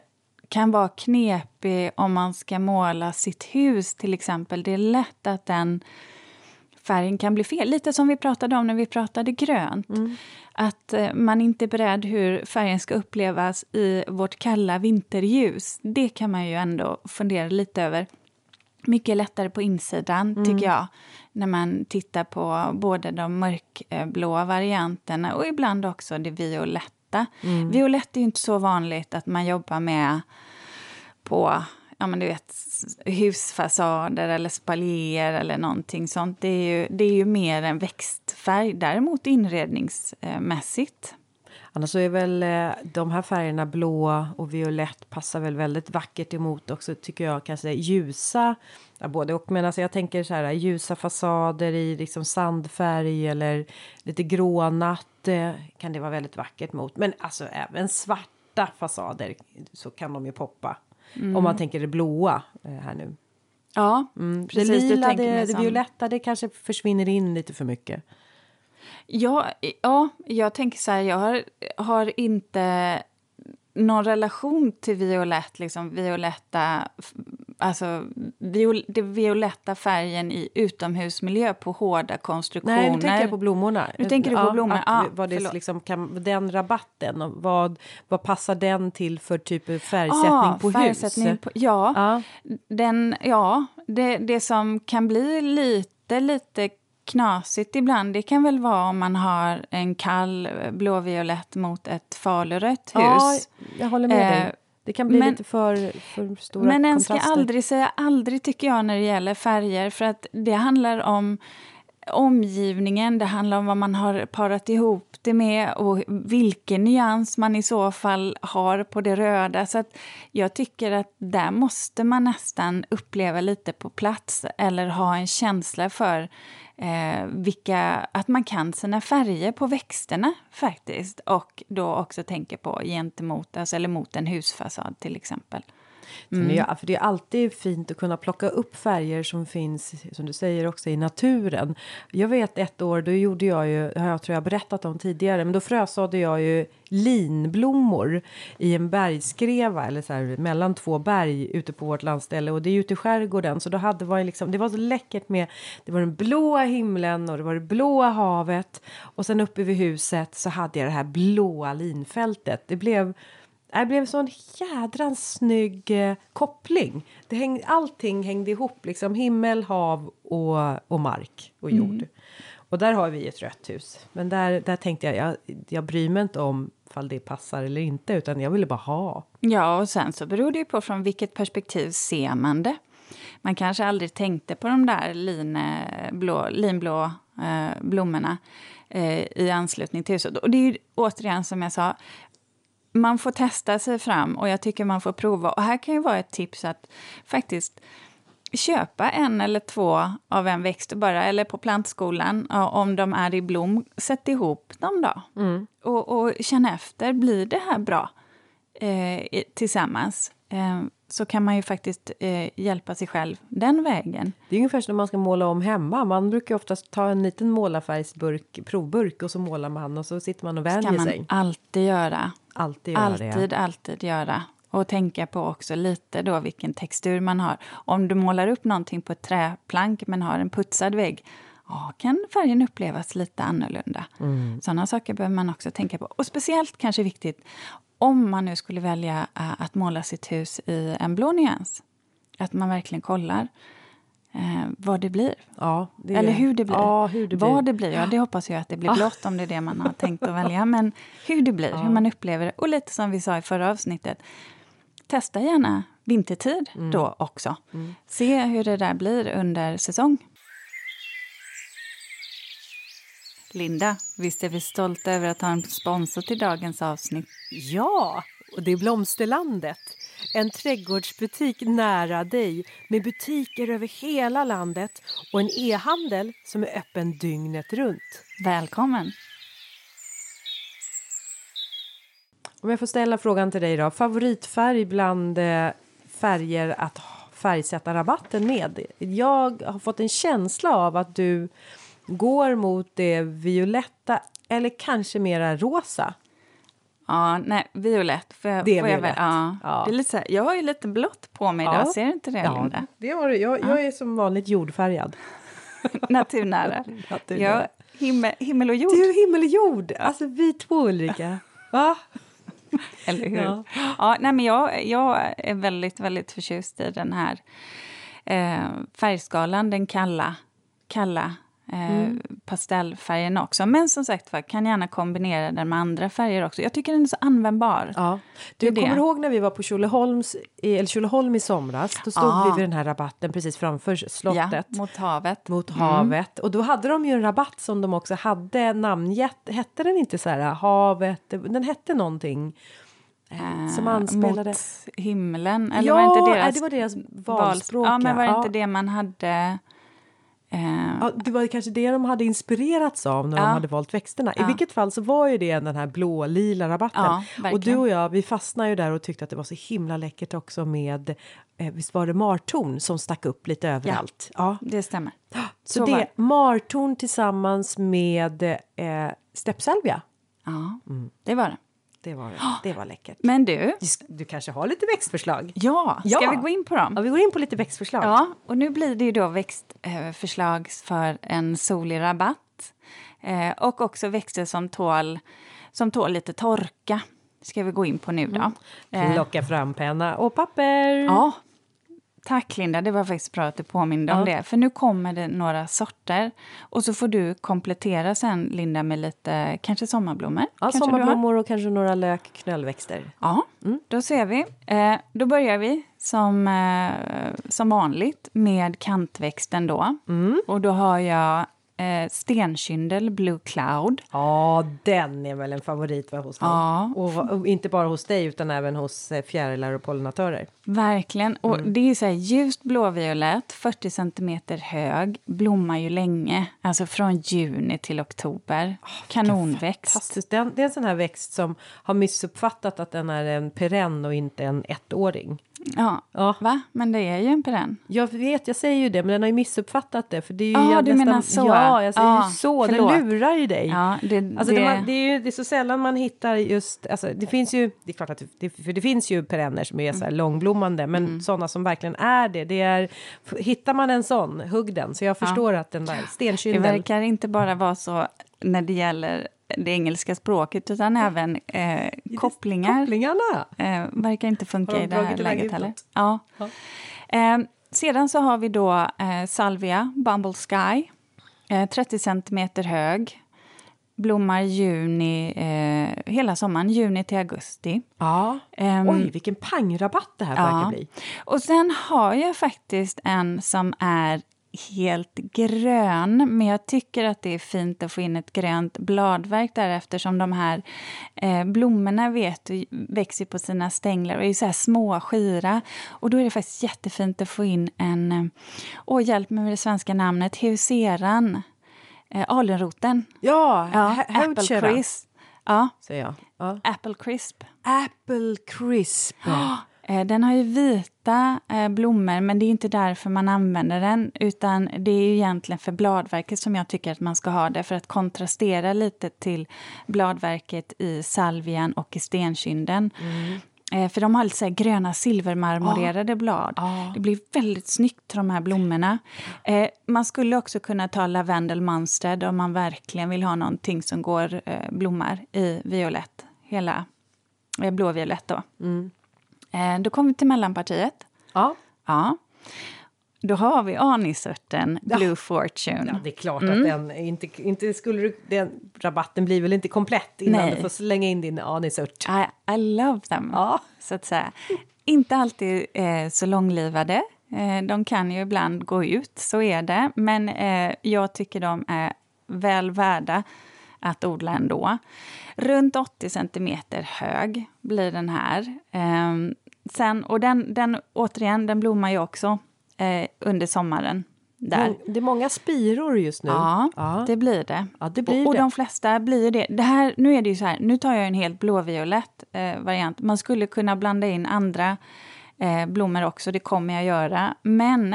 [SPEAKER 2] kan vara knepig om man ska måla sitt hus till exempel. Det är lätt att den färgen kan bli fel. Lite som vi pratade om när vi pratade grönt. Mm. Att eh, man inte är beredd hur färgen ska upplevas i vårt kalla vinterljus. Det kan man ju ändå fundera lite över. Mycket lättare på insidan, mm. tycker jag när man tittar på både de mörkblåa varianterna och ibland också det violetta violetta. Mm. Violett är ju inte så vanligt att man jobbar med på ja, men du vet, husfasader eller spaljer eller någonting sånt. Det är ju, det är ju mer en växtfärg, däremot inredningsmässigt.
[SPEAKER 1] Annars så är väl eh, de här färgerna blå och violett passar väl väldigt vackert emot också tycker jag kanske ljusa ja, både och men alltså jag tänker så här ljusa fasader i liksom sandfärg eller lite grånatt kan det vara väldigt vackert mot. Men alltså även svarta fasader så kan de ju poppa. Mm. Om man tänker det blåa eh, här nu.
[SPEAKER 2] Ja,
[SPEAKER 1] mm, precis. Det lila, det, det violetta, det kanske försvinner in lite för mycket.
[SPEAKER 2] Ja, ja jag tänker så här, jag har, har inte någon relation till violett, liksom violetta, alltså viol, det violetta färgen i utomhusmiljö på hårda konstruktioner.
[SPEAKER 1] Nej, nu tänker jag på blommorna.
[SPEAKER 2] Nu tänker du på
[SPEAKER 1] ja,
[SPEAKER 2] blommorna?
[SPEAKER 1] Att,
[SPEAKER 2] ah,
[SPEAKER 1] vad det liksom kan, den rabatten, och vad, vad passar den till för typ av färgsättning
[SPEAKER 2] ah,
[SPEAKER 1] på
[SPEAKER 2] färgsättning
[SPEAKER 1] hus?
[SPEAKER 2] På, ja,
[SPEAKER 1] Ja.
[SPEAKER 2] Den, ja det, det som kan bli lite, lite knasigt ibland, det kan väl vara om man har en kall blåviolett mot ett falurött hus.
[SPEAKER 1] Ja, jag håller med
[SPEAKER 2] Eh,
[SPEAKER 1] dig. Det kan bli
[SPEAKER 2] men-
[SPEAKER 1] lite för, för stora
[SPEAKER 2] Men en ska aldrig säga aldrig, tycker jag, när det gäller färger. För att det handlar om omgivningen, det handlar om vad man har parat ihop det med och vilken nyans man i så fall har på det röda. Så jag tycker att där måste man nästan uppleva lite på plats eller ha en känsla för eh, vilka, att man kan sina färger på växterna faktiskt. Och då också tänka på gentemot, alltså, eller mot en husfasad till exempel.
[SPEAKER 1] Sen är för det är alltid fint att kunna plocka upp färger som finns, som du säger, också i naturen. Jag vet ett år, då gjorde jag ju, har jag tror jag berättat om tidigare, men då frösådde jag ju linblommor i en bergskreva, eller så här, mellan två berg ute på vårt landställe. Och det är ute i skärgården, så då hade var liksom, det var så läckert med, det var den blåa himlen och det var det blåa havet. Och sen uppe vid huset så hade jag det här blåa linfältet. Det blev det blev sån jädrans snygg eh, koppling. Det häng, allting hängde ihop, liksom himmel, hav och, och mark och jord. Och där har vi ett rött hus. Men där, där tänkte jag, jag, jag bryr mig inte om ifall det passar eller inte, utan jag ville bara ha.
[SPEAKER 2] Ja, och sen så beror det ju på från vilket perspektiv ser man det. Man kanske aldrig tänkte på de där linblå, linblå eh, blommorna eh, i anslutning till huset. Och det är ju återigen som jag sa, man får testa sig fram och jag tycker man får prova. Och här kan ju vara ett tips att faktiskt köpa en eller två av en växt bara, eller på plantskolan, om de är i blom. Sätt ihop dem då. Och, och känn efter, blir det här bra eh, tillsammans? Eh, så kan man ju faktiskt eh, hjälpa sig själv den vägen.
[SPEAKER 1] Det är ungefär som när man ska måla om hemma. Man brukar oftast ta en liten målarfärgsburk, provburk och så målar man och så sitter man och vänjer
[SPEAKER 2] man
[SPEAKER 1] sig.
[SPEAKER 2] alltid göra.
[SPEAKER 1] Alltid göra det.
[SPEAKER 2] Alltid, alltid göra. Och tänka på också lite då vilken textur man har. Om du målar upp någonting på ett träplank men har en putsad vägg, ja, kan färgen upplevas lite annorlunda.
[SPEAKER 1] Mm.
[SPEAKER 2] Sådana saker behöver man också tänka på. Och speciellt kanske viktigt om man nu skulle välja eh, att måla sitt hus i en blå nyans. Att man verkligen kollar eh, vad det blir.
[SPEAKER 1] Ja, det
[SPEAKER 2] Eller hur det blir.
[SPEAKER 1] Ja, hur det blir.
[SPEAKER 2] Vad det blir, ja det hoppas jag att det blir blått om det är det man har tänkt att välja. Men hur det blir, hur man upplever det. Och lite som vi sa i förra avsnittet, testa gärna vintertid
[SPEAKER 1] Mm.
[SPEAKER 2] då också. Se hur det där blir under säsong. Linda, visst är vi stolta över att ha en sponsor till dagens avsnitt?
[SPEAKER 1] Ja, och det är Blomsterlandet. En trädgårdsbutik nära dig med butiker över hela landet och en e-handel som är öppen dygnet runt.
[SPEAKER 2] Välkommen!
[SPEAKER 1] Om jag får ställa frågan till dig då. Favoritfärg bland eh, färger att färgsätta rabatten med? Jag har fått en känsla av att du går mot det violetta eller kanske mera rosa.
[SPEAKER 2] Ja, nej, violett. Får jag,
[SPEAKER 1] Det är
[SPEAKER 2] får jag
[SPEAKER 1] violett.
[SPEAKER 2] väl- Ja.
[SPEAKER 1] Ja.
[SPEAKER 2] Det är lite så här, jag har ju lite blått på mig idag, ser du inte det Linda?
[SPEAKER 1] det har du. Jag, jag är som vanligt jordfärgad. [laughs]
[SPEAKER 2] Naturnära. [laughs]
[SPEAKER 1] Naturnära.
[SPEAKER 2] Ja, himmel, himmel och jord.
[SPEAKER 1] Du, himmel och jord! Alltså vi två Ulrika. [laughs] Va?
[SPEAKER 2] Eller hur?
[SPEAKER 1] Ja.
[SPEAKER 2] Ja. nej, men jag, jag är väldigt, väldigt förtjust i den här eh, färgskalan, den kalla, kalla eh, pastellfärgen också. Men som sagt var, kan gärna kombinera den med andra färger också. Jag tycker den är så användbar.
[SPEAKER 1] Ja. Du
[SPEAKER 2] det.
[SPEAKER 1] kommer ihåg när vi var på Tjolöholms, i, eller Tjolöholm i somras? Då stod
[SPEAKER 2] Ja.
[SPEAKER 1] vi vid den här rabatten precis framför slottet.
[SPEAKER 2] Ja, mot havet.
[SPEAKER 1] mot havet. Och då hade de ju en rabatt som de också hade namngett. Hette den inte så här havet? Den hette någonting. eh, som
[SPEAKER 2] Eh,
[SPEAKER 1] anspelade...
[SPEAKER 2] Mot himlen. Eller
[SPEAKER 1] ja,
[SPEAKER 2] var det inte
[SPEAKER 1] nej,
[SPEAKER 2] deras
[SPEAKER 1] det var deras
[SPEAKER 2] valspråk. Ja, men var det
[SPEAKER 1] ja.
[SPEAKER 2] inte det man hade... Eh,
[SPEAKER 1] Ja, det var kanske det de hade inspirerats av när
[SPEAKER 2] Ja.
[SPEAKER 1] de hade valt växterna. I
[SPEAKER 2] Ja.
[SPEAKER 1] vilket fall så var ju det den här blå-lila rabatten. Och du och jag, vi fastnade ju där och tyckte att det var så himla läckert också med, eh, visst var det martorn som stack upp lite överallt? Ja.
[SPEAKER 2] Det stämmer.
[SPEAKER 1] Så,
[SPEAKER 2] Så var
[SPEAKER 1] det, martorn tillsammans med eh, steppsalvia.
[SPEAKER 2] Ja,
[SPEAKER 1] Mm.
[SPEAKER 2] det var det.
[SPEAKER 1] Det var, det var läckert.
[SPEAKER 2] Men du,
[SPEAKER 1] Du kanske har lite växtförslag?
[SPEAKER 2] ja, ska
[SPEAKER 1] Ja.
[SPEAKER 2] vi gå in på dem?
[SPEAKER 1] Ja, vi går in på lite växtförslag.
[SPEAKER 2] Ja, och nu blir det ju då växtförslag för en solig rabatt. Eh, och också växter som tål, som tål lite torka. Ska vi gå in på nu då. Eh,
[SPEAKER 1] Plocka fram penna och papper.
[SPEAKER 2] ja, tack Linda. Det var faktiskt bra att du påminde om
[SPEAKER 1] Ja.
[SPEAKER 2] det. För nu kommer det några sorter. Och så får du komplettera sen Linda med lite, kanske sommarblommor.
[SPEAKER 1] Ja,
[SPEAKER 2] kanske
[SPEAKER 1] sommarblommor och kanske några lökknöllväxter.
[SPEAKER 2] Ja, då ser vi. Eh, då börjar vi som, eh, som vanligt med kantväxten då. Och då har jag eh, stenkyndel Blue Cloud.
[SPEAKER 1] Ja, den är väl en favorit va, hos mig.
[SPEAKER 2] Ja.
[SPEAKER 1] Och, och inte bara hos dig utan även hos eh, fjärilar och pollinatörer.
[SPEAKER 2] Verkligen. Och det är så här ljust blåviolett, 40 centimeter hög, blommar ju länge. Alltså från juni till oktober. Kanonväxt.
[SPEAKER 1] Fantastiskt. Den, det är en sån här växt som har missuppfattat att den är en perenn och inte en ettåring.
[SPEAKER 2] Ja.
[SPEAKER 1] Ja.
[SPEAKER 2] Va? Men det är ju en perenn.
[SPEAKER 1] Jag vet, jag säger ju det, men den har ju missuppfattat det. För det är ju
[SPEAKER 2] Ja,
[SPEAKER 1] jag
[SPEAKER 2] du menar så.
[SPEAKER 1] Ja, jag säger
[SPEAKER 2] Ja,
[SPEAKER 1] ju så.
[SPEAKER 2] förlåt.
[SPEAKER 1] Den lurar ju dig.
[SPEAKER 2] Ja, det,
[SPEAKER 1] Alltså
[SPEAKER 2] det,
[SPEAKER 1] det, man, det, är ju, det är så sällan man hittar just, alltså det finns ju, det är klart att det, för det finns ju perenner som är så här
[SPEAKER 2] Mm.
[SPEAKER 1] långblommande, men sådana som verkligen är det, det är, hittar man en sån, hugg den. Så jag förstår att den där
[SPEAKER 2] det
[SPEAKER 1] stenkynden,
[SPEAKER 2] verkar inte bara vara så när det gäller det engelska språket utan även eh, kopplingar.
[SPEAKER 1] kopplingarna.
[SPEAKER 2] Eh, verkar inte funka
[SPEAKER 1] de
[SPEAKER 2] i det här läget heller. Ja.
[SPEAKER 1] Ja.
[SPEAKER 2] Eh, sedan så har vi då eh, salvia, Bumble Sky, eh, 30 centimeter hög. Blommar juni, eh, hela sommaren, juni till augusti.
[SPEAKER 1] Ja.
[SPEAKER 2] Ehm,
[SPEAKER 1] Oj, vilken pangrabatt det här verkar bli.
[SPEAKER 2] Och sen har jag faktiskt en som är helt grön, men jag tycker att det är fint att få in ett grönt bladverk där eftersom de här eh, blommorna vet växer på sina stänglar och är så här små, skira. Och då är det faktiskt jättefint att få in en, eh, åh hjälp mig med det svenska namnet, heuseran, eh, alunroten.
[SPEAKER 1] Ja,
[SPEAKER 2] Ja, apple crisp. Ja,
[SPEAKER 1] säger jag. Ja.
[SPEAKER 2] apple crisp.
[SPEAKER 1] Apple crisp. [gasps]
[SPEAKER 2] Eh, Den har ju vita eh, blommor, men det är inte därför man använder den. Utan det är ju egentligen för bladverket som jag tycker att man ska ha det. För att kontrastera lite till bladverket i salvian och i stenkynden. Eh, För de har lite så gröna silvermarmorerade blad. Det blir väldigt snyggt de här blommorna. Eh, man skulle också kunna ta lavendel Munstead om man verkligen vill ha någonting som går eh, blommar i violett. Hela eh, blåviolett då. Eh, då kommer vi till mellanpartiet.
[SPEAKER 1] Ja.
[SPEAKER 2] Ja. Då har vi anisörten Blue Fortune.
[SPEAKER 1] Ja, det är klart
[SPEAKER 2] Mm.
[SPEAKER 1] att den inte, inte skulle du, den rabatten blir väl inte komplett innan
[SPEAKER 2] Nej.
[SPEAKER 1] du får slänga in din anisört.
[SPEAKER 2] I, I love them,
[SPEAKER 1] Ja.
[SPEAKER 2] så att säga. Inte alltid eh, så långlivade. Eh, de kan ju ibland gå ut, så är det. Men eh, jag tycker de är väl värda att odla ändå. Runt 80 centimeter hög blir den här. Sen, och den, den, återigen, den blommar ju också eh, under sommaren. Där.
[SPEAKER 1] Mång- Det är många spiror just nu.
[SPEAKER 2] Ja,
[SPEAKER 1] Ja.
[SPEAKER 2] det blir det.
[SPEAKER 1] Ja, det blir
[SPEAKER 2] och, och
[SPEAKER 1] det.
[SPEAKER 2] de flesta blir det. det här, nu är det ju så här, nu tar jag en helt blåviolett eh, variant. Man skulle kunna blanda in andra eh, blommor också, det kommer jag göra. Men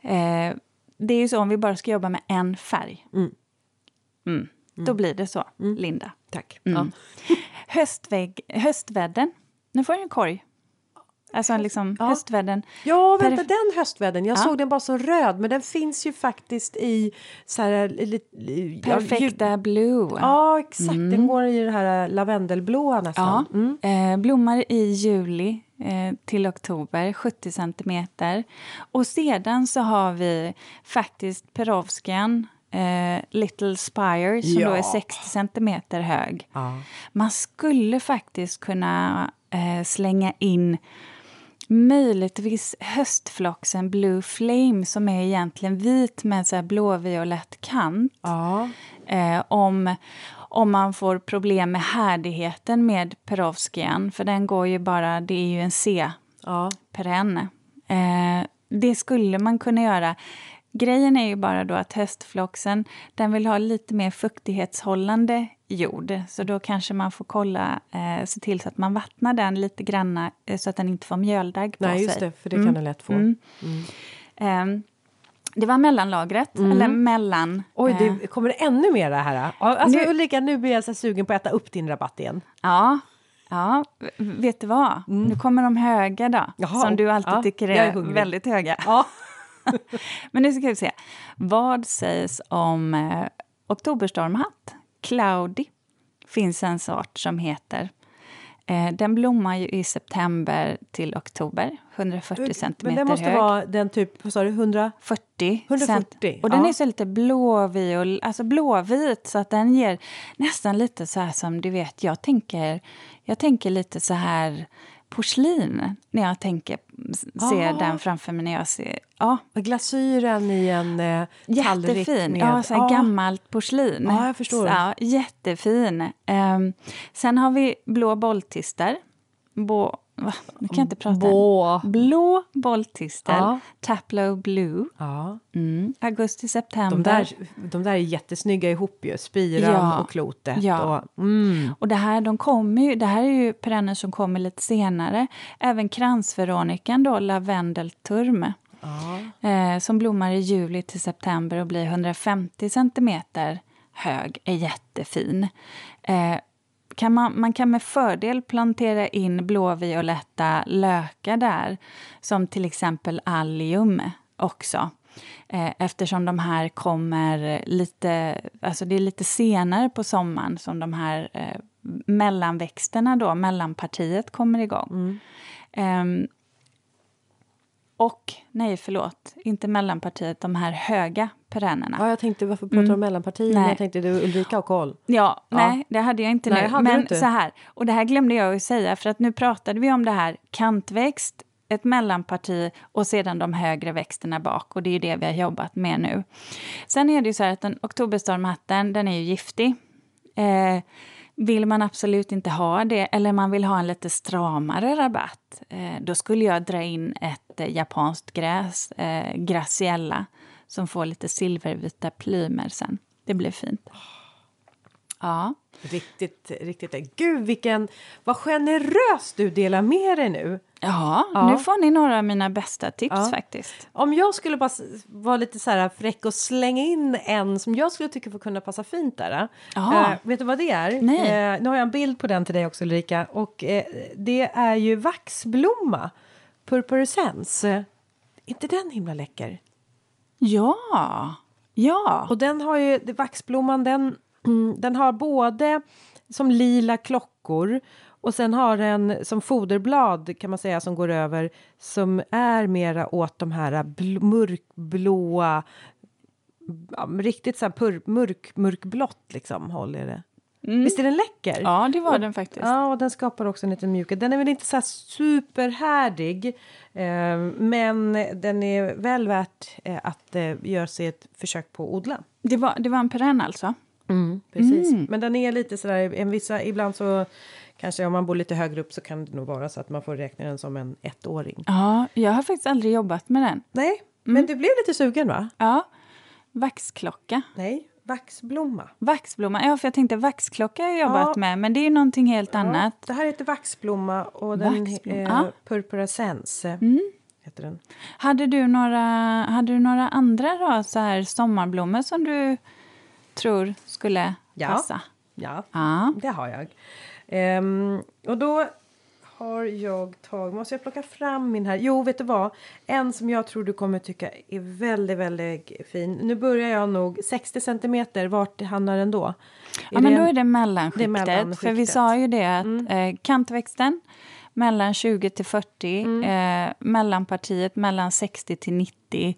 [SPEAKER 2] eh, det är ju så om vi bara ska jobba med en färg. Mm. Då blir det så, Linda.
[SPEAKER 1] Tack.
[SPEAKER 2] Mm. [laughs] Höstvägg, höstvädden. Nu får jag en korg. Alltså liksom
[SPEAKER 1] Ja.
[SPEAKER 2] höstvädden.
[SPEAKER 1] Ja, vänta,
[SPEAKER 2] Perf-
[SPEAKER 1] den höstvädern. Jag
[SPEAKER 2] Ja.
[SPEAKER 1] såg den bara så röd, men den finns ju faktiskt i så här... Lite, ja, ju-
[SPEAKER 2] Perfekta blue.
[SPEAKER 1] Ja, exakt. Den går i det här lavendelblåa
[SPEAKER 2] Ja,
[SPEAKER 1] nästan. Mm.
[SPEAKER 2] eh, blommar i juli eh, till oktober, 70 centimeter. Och sedan så har vi faktiskt Perovskian, eh, Little Spire, som då
[SPEAKER 1] Ja.
[SPEAKER 2] är 60 centimeter hög.
[SPEAKER 1] Ja.
[SPEAKER 2] Man skulle faktiskt kunna eh, slänga in möjligtvis höstfloxen Blue Flame som är egentligen vit med så här blåviolett kant.
[SPEAKER 1] Ja.
[SPEAKER 2] Eh, om, om man får problem med härdigheten med Perovskian, för den går ju bara, det är ju en C-perenn.
[SPEAKER 1] ja.
[SPEAKER 2] Eh, det skulle man kunna göra. Grejen är ju bara då att höstfloxen, den vill ha lite mer fuktighetshållande jord. Så då kanske man får kolla, eh, se till så att man vattnar den lite granna eh, så att den inte får mjöldagg på
[SPEAKER 1] Nej,
[SPEAKER 2] sig.
[SPEAKER 1] just det, för det kan den lätt få.
[SPEAKER 2] Mm. Eh, det var mellanlagret, eller mellan...
[SPEAKER 1] Oj,
[SPEAKER 2] eh,
[SPEAKER 1] det kommer det ännu mer här. Ja, Alltså,
[SPEAKER 2] Nu-
[SPEAKER 1] Ulrika, nu blir jag så här sugen på att äta upp din rabatt igen.
[SPEAKER 2] Ja, Ja, vet du vad? Nu kommer de höga då,
[SPEAKER 1] Jaha,
[SPEAKER 2] som du alltid
[SPEAKER 1] ja,
[SPEAKER 2] tycker
[SPEAKER 1] är
[SPEAKER 2] är, väldigt höga.
[SPEAKER 1] Ja. [laughs] [laughs]
[SPEAKER 2] Men nu ska vi se. Vad sägs om eh, oktoberstormhatt? Cloudy finns en sort som heter. Eh, den blommar ju i september till oktober, 140 centimeter
[SPEAKER 1] Men det måste
[SPEAKER 2] hög.
[SPEAKER 1] vara den typ, vad sa du, 100?
[SPEAKER 2] 40
[SPEAKER 1] 140,
[SPEAKER 2] cent. Och den
[SPEAKER 1] ja.
[SPEAKER 2] är så lite blåviol, alltså blåvit så att den ger nästan lite så här som du vet, jag tänker, jag tänker lite så här porslin när jag tänker, ser
[SPEAKER 1] Ah.
[SPEAKER 2] den framför mig när jag ser, ja,
[SPEAKER 1] Glasyren i en eh, tallrik
[SPEAKER 2] Jättefin.
[SPEAKER 1] med...
[SPEAKER 2] Ja, så
[SPEAKER 1] Ja.
[SPEAKER 2] gammalt porslin.
[SPEAKER 1] Ja, jag förstår.
[SPEAKER 2] Så, ja, jättefin. Ehm, sen har vi blå bolltister. Bo, va? Nu kan jag inte prata.
[SPEAKER 1] Bå.
[SPEAKER 2] Blå bolltister.
[SPEAKER 1] Ja.
[SPEAKER 2] Taplow blue.
[SPEAKER 1] Ja.
[SPEAKER 2] Mm. Augusti, september.
[SPEAKER 1] De där, de där är jättesnygga ihop ju, spiran
[SPEAKER 2] Ja.
[SPEAKER 1] och klotet.
[SPEAKER 2] Ja.
[SPEAKER 1] Och, mm.
[SPEAKER 2] Och det här, de kommer ju, det här är ju perenner som kommer lite senare. Även kransveronikan, då, lavendelturm.
[SPEAKER 1] ja.
[SPEAKER 2] eh, som blommar i juli till september och blir 150 centimeter hög, är jättefin. Eh, kan man, man kan med fördel plantera in blåvioletta lökar där, som till exempel allium också. Eh, eftersom de här kommer lite, alltså det är lite senare på sommaren som de här eh, mellanväxterna då, mellanpartiet kommer igång. Ehm, och, nej förlåt, inte mellanpartiet, de här höga perennerna.
[SPEAKER 1] ja, jag tänkte varför pratar du om mellanpartier?
[SPEAKER 2] Mm. Nej.
[SPEAKER 1] Jag tänkte du Ulrika har koll.
[SPEAKER 2] Ja,
[SPEAKER 1] Ja.
[SPEAKER 2] nej, det hade jag inte
[SPEAKER 1] Nej,
[SPEAKER 2] nu.
[SPEAKER 1] du
[SPEAKER 2] Men
[SPEAKER 1] inte.
[SPEAKER 2] så här, och det här glömde jag ju säga, för att nu pratade vi om det här kantväxt, ett mellanparti och sedan de högre växterna bak. Och det är ju det vi har jobbat med nu. Sen är det ju så här att den oktoberstormhatten, den är ju giftig. Eh, vill man absolut inte ha det, eller man vill ha en lite stramare rabatt, eh, då skulle jag dra in ett eh, japanskt gräs, eh, Graciella, som får lite silvervita plymer sen. Det blir fint. Ja.
[SPEAKER 1] Riktigt, riktigt. Gud, vilken... Vad generös du delar med dig nu.
[SPEAKER 2] Ja,
[SPEAKER 1] Ja.
[SPEAKER 2] nu får ni några av mina bästa tips
[SPEAKER 1] Ja.
[SPEAKER 2] faktiskt.
[SPEAKER 1] Om jag skulle bara vara lite så här fräck och slänga in en som jag skulle tycka får kunna passa fint där.
[SPEAKER 2] Ja.
[SPEAKER 1] Eh, vet du vad det är?
[SPEAKER 2] Nej.
[SPEAKER 1] Eh, nu har jag en bild på den till dig också Ulrika. Och eh, det är ju vaxblomma. Purpurescens. Eh, inte den himla läcker?
[SPEAKER 2] Ja, ja.
[SPEAKER 1] Och den har ju, vaxblomman den, mm, den har både som lila klockor och sen har den som foderblad kan man säga som går över som är mera åt de här bl- mörkblåa ja, riktigt så här pur, mörk, mörkblått liksom håller det. Visst är den läcker?
[SPEAKER 2] Ja, det var den faktiskt.
[SPEAKER 1] Ja, och den skapar också en liten mjukhet. Den är väl inte så här superhärdig, eh, men den är väl värt eh, att eh, göra sig ett försök på att odla.
[SPEAKER 2] Det, var, det var en perenn alltså?
[SPEAKER 1] Precis.
[SPEAKER 2] Mm.
[SPEAKER 1] Men den är lite sådär, en vissa, ibland så kanske om man bor lite högre upp så kan det nog vara så att man får räkna den som en ettåring.
[SPEAKER 2] Ja, jag har faktiskt aldrig jobbat med den.
[SPEAKER 1] Nej,
[SPEAKER 2] Mm.
[SPEAKER 1] men du blev lite sugen va?
[SPEAKER 2] Ja, vaxklocka.
[SPEAKER 1] Nej, vaxblomma.
[SPEAKER 2] Vaxblomma, ja för jag tänkte vaxklocka har jag jobbat
[SPEAKER 1] Ja.
[SPEAKER 2] med, men det är ju någonting helt annat.
[SPEAKER 1] Det här heter vaxblomma och den
[SPEAKER 2] Vaxblomma,
[SPEAKER 1] är
[SPEAKER 2] ja. Mm.
[SPEAKER 1] purpurescens. Heter den.
[SPEAKER 2] Hade du några, hade du några andra då, så här sommarblommor som du tror skulle
[SPEAKER 1] Ja.
[SPEAKER 2] passa?
[SPEAKER 1] Ja,
[SPEAKER 2] Ja.
[SPEAKER 1] det har jag. Ehm, och då har jag tagit, måste jag plocka fram min här? Jo, vet du vad? En som jag tror du kommer tycka är väldigt, väldigt fin. Nu börjar jag nog 60 centimeter. Vart hamnar den då?
[SPEAKER 2] Ja, men då är det mellanskiktet.
[SPEAKER 1] Det är mellanskiktet.
[SPEAKER 2] För vi sa ju det att eh, kantväxten mellan 20 till 40, eh, mellanpartiet mellan 60 till 90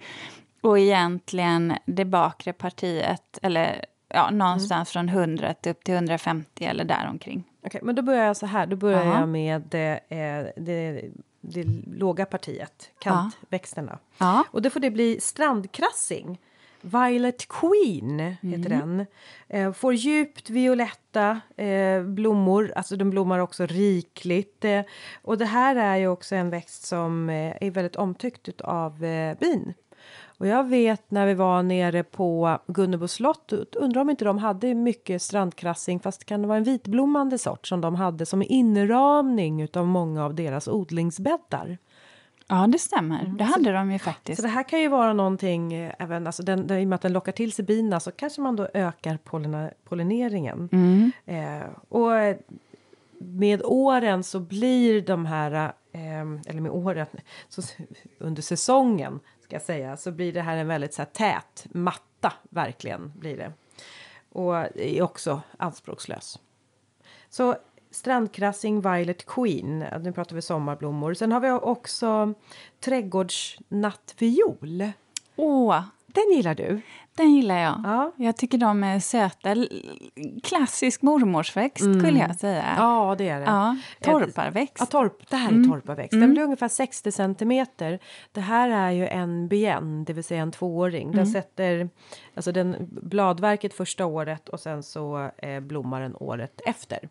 [SPEAKER 2] och egentligen det bakre partiet, eller ja, någonstans från 100 till upp till 150 eller däromkring.
[SPEAKER 1] Okej, men då börjar jag så här. Då börjar
[SPEAKER 2] Ja.
[SPEAKER 1] jag med eh, det, det låga partiet, kantväxterna.
[SPEAKER 2] Ja.
[SPEAKER 1] Och då får det bli strandkrassing. Violet Queen heter den. Eh, får djupt violetta eh, blommor, alltså de blommar också rikligt. Och det här är ju också en växt som är väldigt omtyckt av bin. Och jag vet när vi var nere på Gunnebo slott, undrar om inte de hade mycket strandkrassing fast kan det vara en vitblommande sort som de hade som inramning utav många av deras odlingsbäddar.
[SPEAKER 2] Ja, det stämmer. Det hade de ju faktiskt.
[SPEAKER 1] Så det här kan ju vara någonting, eh, även, alltså den, den, i och med att den lockar till sig bina så kanske man då ökar pollina, pollineringen.
[SPEAKER 2] Mm.
[SPEAKER 1] Eh, och eh, med åren så blir de här, eh, eller med åren, så, under säsongen ska säga, så blir det här en väldigt så här, tät matta, verkligen blir det. Och är också anspråkslös. Så strandkrassing Violet Queen, nu pratar vi sommarblommor. Sen har vi också trädgårdsnattviol.
[SPEAKER 2] Åh,
[SPEAKER 1] Den gillar du?
[SPEAKER 2] Den gillar jag.
[SPEAKER 1] Ja.
[SPEAKER 2] Jag tycker de är söta. Klassisk mormorsväxt skulle jag säga.
[SPEAKER 1] Mm. Ja, det är det.
[SPEAKER 2] Ja, torparväxt.
[SPEAKER 1] Ja, torp, det här
[SPEAKER 2] Mm.
[SPEAKER 1] är torparväxt. Den blir ungefär 60 centimeter. Det här är ju en bien, det vill säga en tvååring.
[SPEAKER 2] Mm.
[SPEAKER 1] Den sätter alltså den, bladverket första året och sen så eh, blommar den året efter.